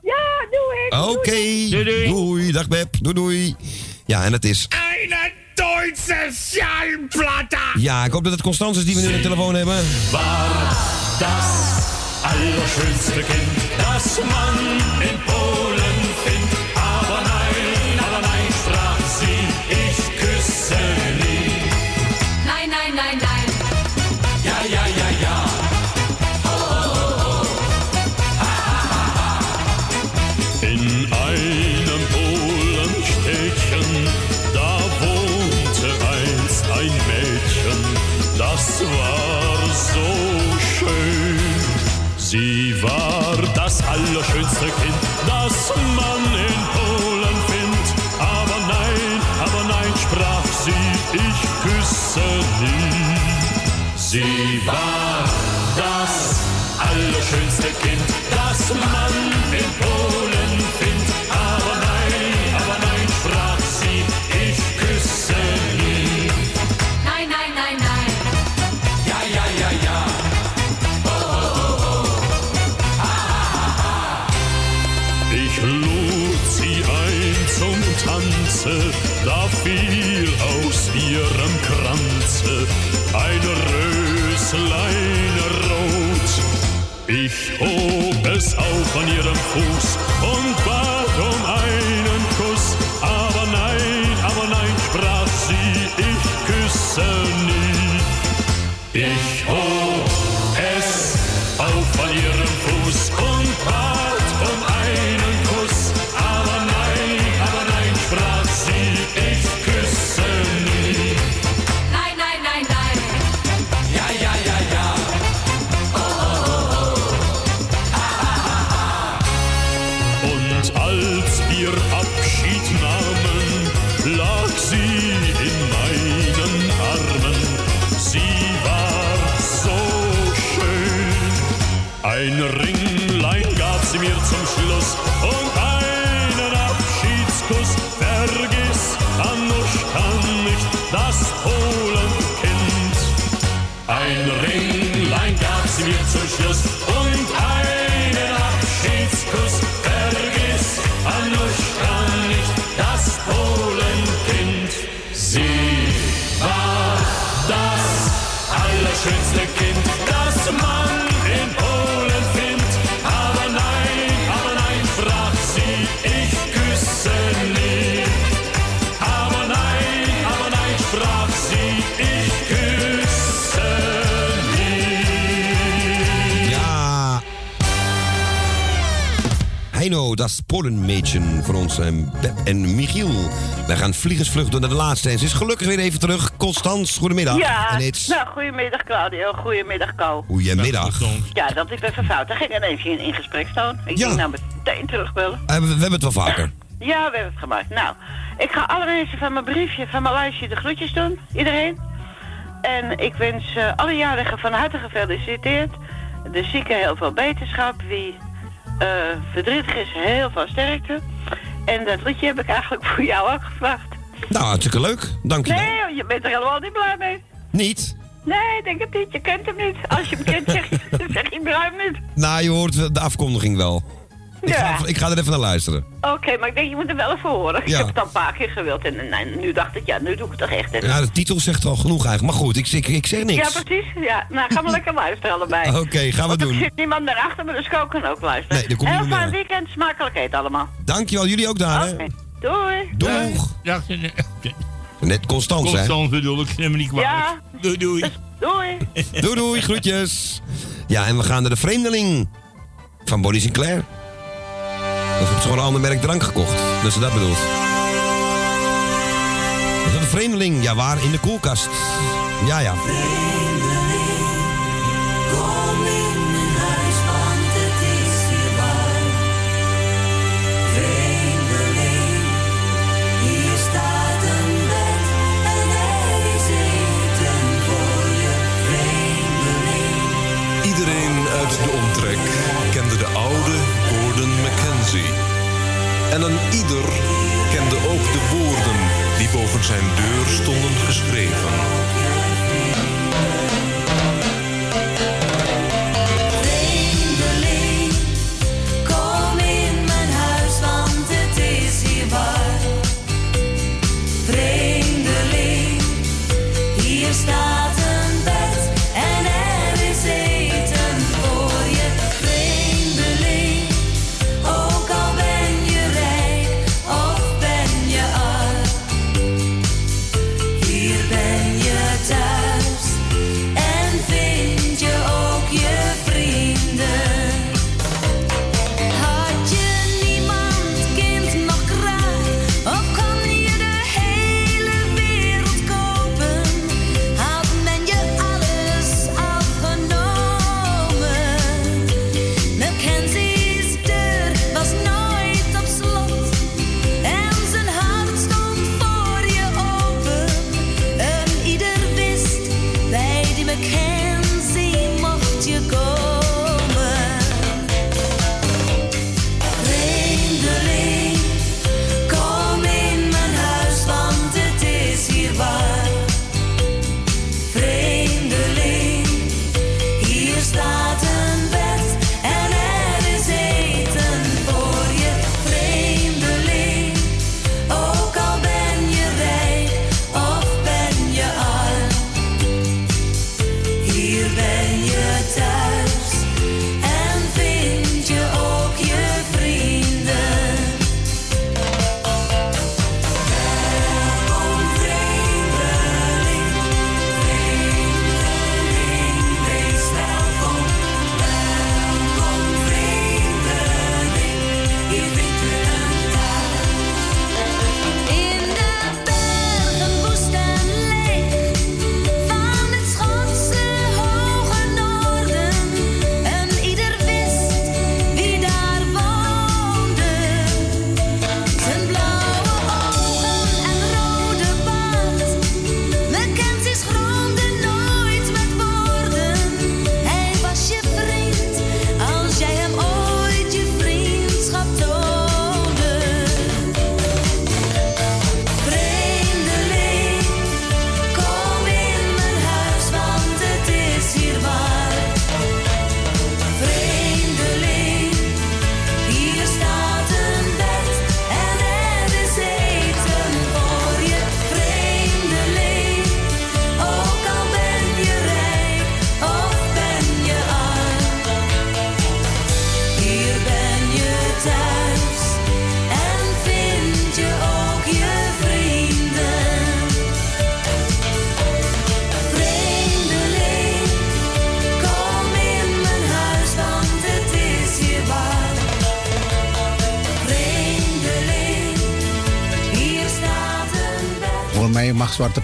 Ja, doe ik. Oké. Doei, Doei, Dag Beb. Doei, doei. Ja, en het is... Eine Duitse Schallplatte. Ja, ik hoop dat het Constance is die we nu aan de telefoon hebben. War das allerschönste Kind, das man in Polen sal wanneer 'n voël Ein Ringlein gab sie mir zum Schluss Polenmädchen voor ons en Beb en Michiel. Wij gaan vliegensvlucht door naar de laatste. En ze is gelukkig weer even terug. Constans, goedemiddag. Ja, nou, goedemiddag Claudio, goedemiddag Kou. Goedemiddag. Ja, dat is even fout. Daar ging ik even in, in gesprekstoon. Ik Ja. ging nou meteen terugbellen. Eh, we, we hebben het wel vaker. Ja, we hebben het gemaakt. Nou, ik ga alle mensen van mijn briefje, van mijn lijstje de groetjes doen. Iedereen. En ik wens eh, alle jarigen van harte gefeliciteerd. De zieken heel veel beterschap. Wie eh, verdrietig is, heel veel sterkte. En dat liedje heb ik eigenlijk voor jou ook gevraagd. Nou, hartstikke leuk. Dank je. Nee, je bent er helemaal niet blij mee. Niet? Nee, denk het niet. Je kent hem niet. Als je hem kent, zeg je, <laughs> zeg je hem niet. Nou, je hoort de afkondiging wel. Ik, Ja. ga, ik ga er even naar luisteren. Oké, maar ik denk, je moet er wel even horen. Ik Ja. heb het al een paar keer gewild en, en nu dacht ik, ja, nu doe ik het toch echt. Ja, de titel zegt al genoeg eigenlijk. Maar goed, ik, ik, ik zeg Ja, niks. precies. Ja, nou, gaan we lekker luisteren allebei. <laughs> Oké, gaan we Want Er doen. zit niemand meer achter me, dus ik kan ook luisteren. Nee, er komt Heel fijn weekend, smakelijk eten allemaal. Dankjewel, jullie ook daar, hè? Oké, doei. Doeg. Ja, Net Constans, hè? Constans bedoel ik, neem me niet kwalijk. Ja. Doei, doei. Doei. Doei, doei, groetjes. Ja, en we gaan naar de Vreemdeling van Bonnie Sinclair. Of heb ze gewoon een ander merk drank gekocht? Dat ze dat bedoelt. Gaan de Vreemdeling, ja waar? In de koelkast. Ja, ja. Een er. Iedereen uit de omtrek kende de oude En een ieder kende ook de woorden die boven zijn deur stonden geschreven.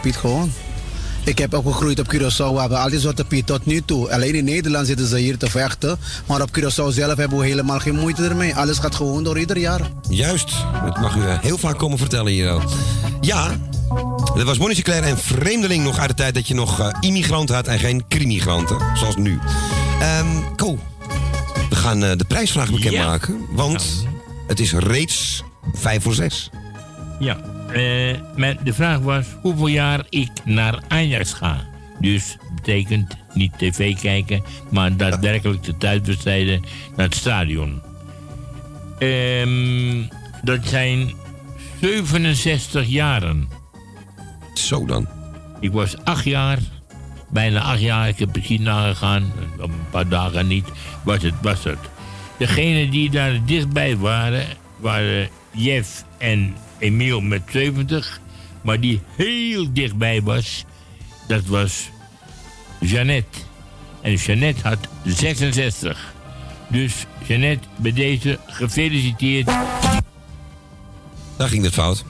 Piet gewoon. Ik heb ook gegroeid op Curaçao, waar we al die Zwarte Piet tot nu toe. Alleen in Nederland zitten ze hier te vechten. Maar op Curaçao zelf hebben we helemaal geen moeite ermee. Alles gaat gewoon door ieder jaar. Juist, dat mag u eh, heel vaak komen vertellen hier. Ja, dat was Monique Claire en Vreemdeling nog uit de tijd dat je nog eh, immigranten had en geen crimigranten, zoals nu. Ehm Ko, we gaan eh, de prijsvraag bekendmaken, want het is reeds vijf voor zes. Ja, eh, maar de vraag was hoeveel jaar ik naar Ajax ga. Dus betekent niet tv kijken, maar daadwerkelijk de thuiswedstrijden naar het stadion. Ehm, dat zijn 67 jaren. Zo dan. Ik was acht jaar, bijna acht jaar. Ik heb precies nagegaan, een paar dagen niet. Was het, was het. Degenen die daar dichtbij waren, waren Jeff en Emiel met 70. Maar die heel dichtbij was, dat was Jeannette. En Jeannette had 66. Dus Jeannette, bij deze gefeliciteerd. Daar ging het fout.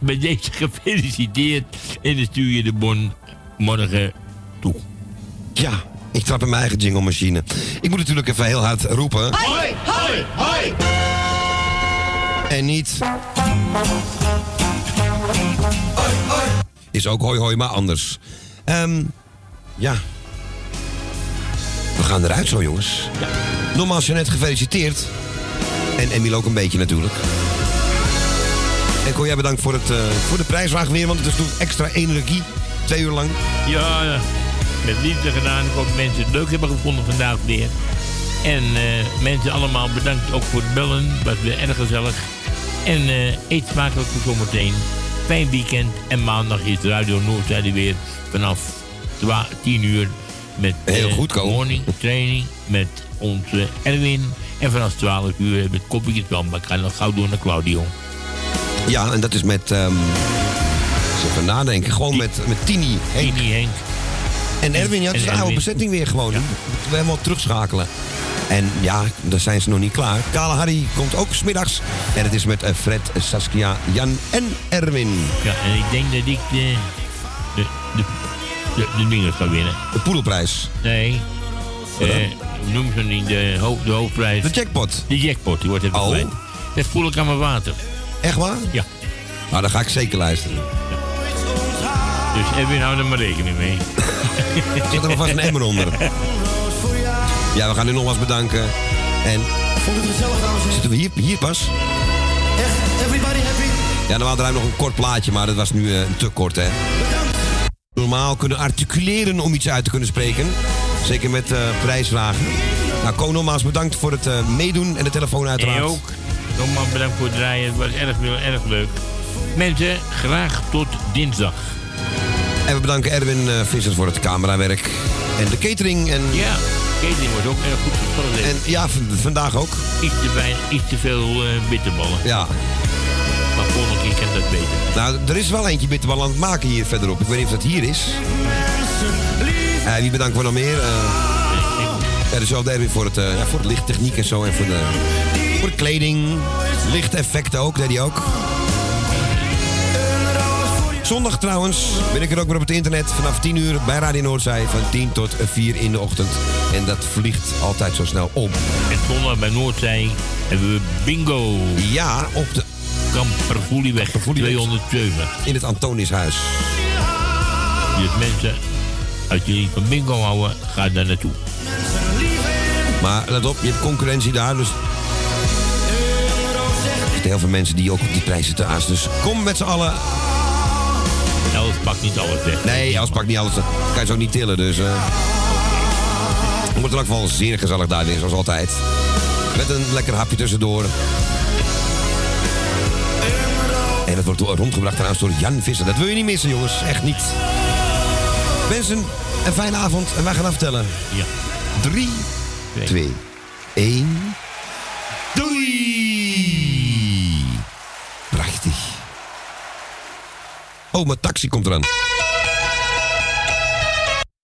Bij deze gefeliciteerd. En dan stuur je de bon morgen toe. Ja, ik trap in mijn eigen jingle-machine. Ik moet natuurlijk even heel hard roepen. Hoi, hoi, hoi. En niet. Is ook hoi hoi, maar anders. Ehm, ja. We gaan eruit zo, jongens. Nogmaals, Jeannette, gefeliciteerd. En Emiel ook een beetje natuurlijk. En Ko, jij bedankt voor, het, eh, voor de prijsvraag weer, want het is natuurlijk extra energie. Twee uur lang. Ja, ja. met liefde gedaan. Ik hoop dat mensen het leuk hebben gevonden vandaag weer. En eh, mensen allemaal bedankt ook voor het bellen. Was weer erg gezellig. En eh, eet smakelijk voor zometeen. Fijn weekend. En maandag is Radio Noordzijde weer vanaf 12 10 uur. Met Heel eh, goed, morning training met onze Erwin. En vanaf 12 uur met koffietjes wel. Maar ik ga nog gauw door naar Claudio. Ja, en dat is met... eens even nadenken. Gewoon met, met Tini, Henk. Tini, Henk. En Erwin, ja, het is de oude bezetting weer gewoon. Moeten we helemaal terugschakelen. En ja, daar zijn ze nog niet klaar. Kale Harry komt ook smiddags. En het is met eh, Fred, Saskia, Jan en Erwin. Ja, en ik denk dat ik de, de, de, de, de dingen ga winnen. De poedelprijs. Nee. Eh, noem ze niet? De, de hoofdprijs. De jackpot. De jackpot, die wordt even Oh. Dat voel ik aan mijn water. Echt waar? Ja. Nou, dan ga ik zeker luisteren. Dus Edwin, hou er maar rekening mee. <laughs> Zet er maar vast een emmer onder. <laughs> Ja, we gaan u nogmaals bedanken. En Vond het gezellig, dames en heren? zitten we hier, hier pas? Echt, everybody happy? Ja, normaal draaien we nog een kort plaatje, maar dat was nu eh, te kort, hè? Normaal kunnen articuleren om iets uit te kunnen spreken. Zeker met eh, prijsvragen. Nou, Ko, nogmaals bedankt voor het eh, meedoen en de telefoon uiteraard. En ook. Nogmaals bedankt voor het draaien. Het was erg, erg leuk. Mensen, graag tot dinsdag. En we bedanken Erwin eh, Vissers voor het camerawerk. En de catering. En, Ja, catering was ook erg goed verzorgd. en ja, vandaag ook. Iets te, weinig, iets te veel eh, bitterballen. Ja. Maar volgende keer kan dat beter. Nou, er is wel eentje bitterbal aan het maken hier verderop. Ik weet niet of dat hier is. Eh, wie bedanken we nog meer? Eh ja, dezelfde Erwin voor, het, eh, ja, voor de lichttechniek en zo. En voor de, voor de kleding. Lichteffecten ook, deed hij ook. Zondag trouwens ben ik er ook weer op het internet vanaf 10 uur bij Radio Noordzij van 10 tot 4 in de ochtend. En dat vliegt altijd zo snel om. En zondag bij Noordzij hebben we bingo. Ja, op de Kampervoelieweg 207. in het Antonishuis. Dus mensen, als jullie van bingo houden, ga daar naartoe. Maar let op, je hebt concurrentie daar, dus... Er zitten heel veel mensen die ook op die prijzen te aas. Dus kom met z'n allen. Els pakt niet alles weg. Nee, Els pakt niet alles. Dat kan je zo niet tillen, dus... eh Het wordt in elk geval zeer gezellig daar weer, zoals altijd. Met een lekker hapje tussendoor. En dat wordt rondgebracht trouwens door Jan Visser. Dat wil je niet missen, jongens. Echt niet. Mensen, een fijne avond. En wij gaan aftellen. Ja. 3, 2, 1. Oh, mijn taxi komt eraan.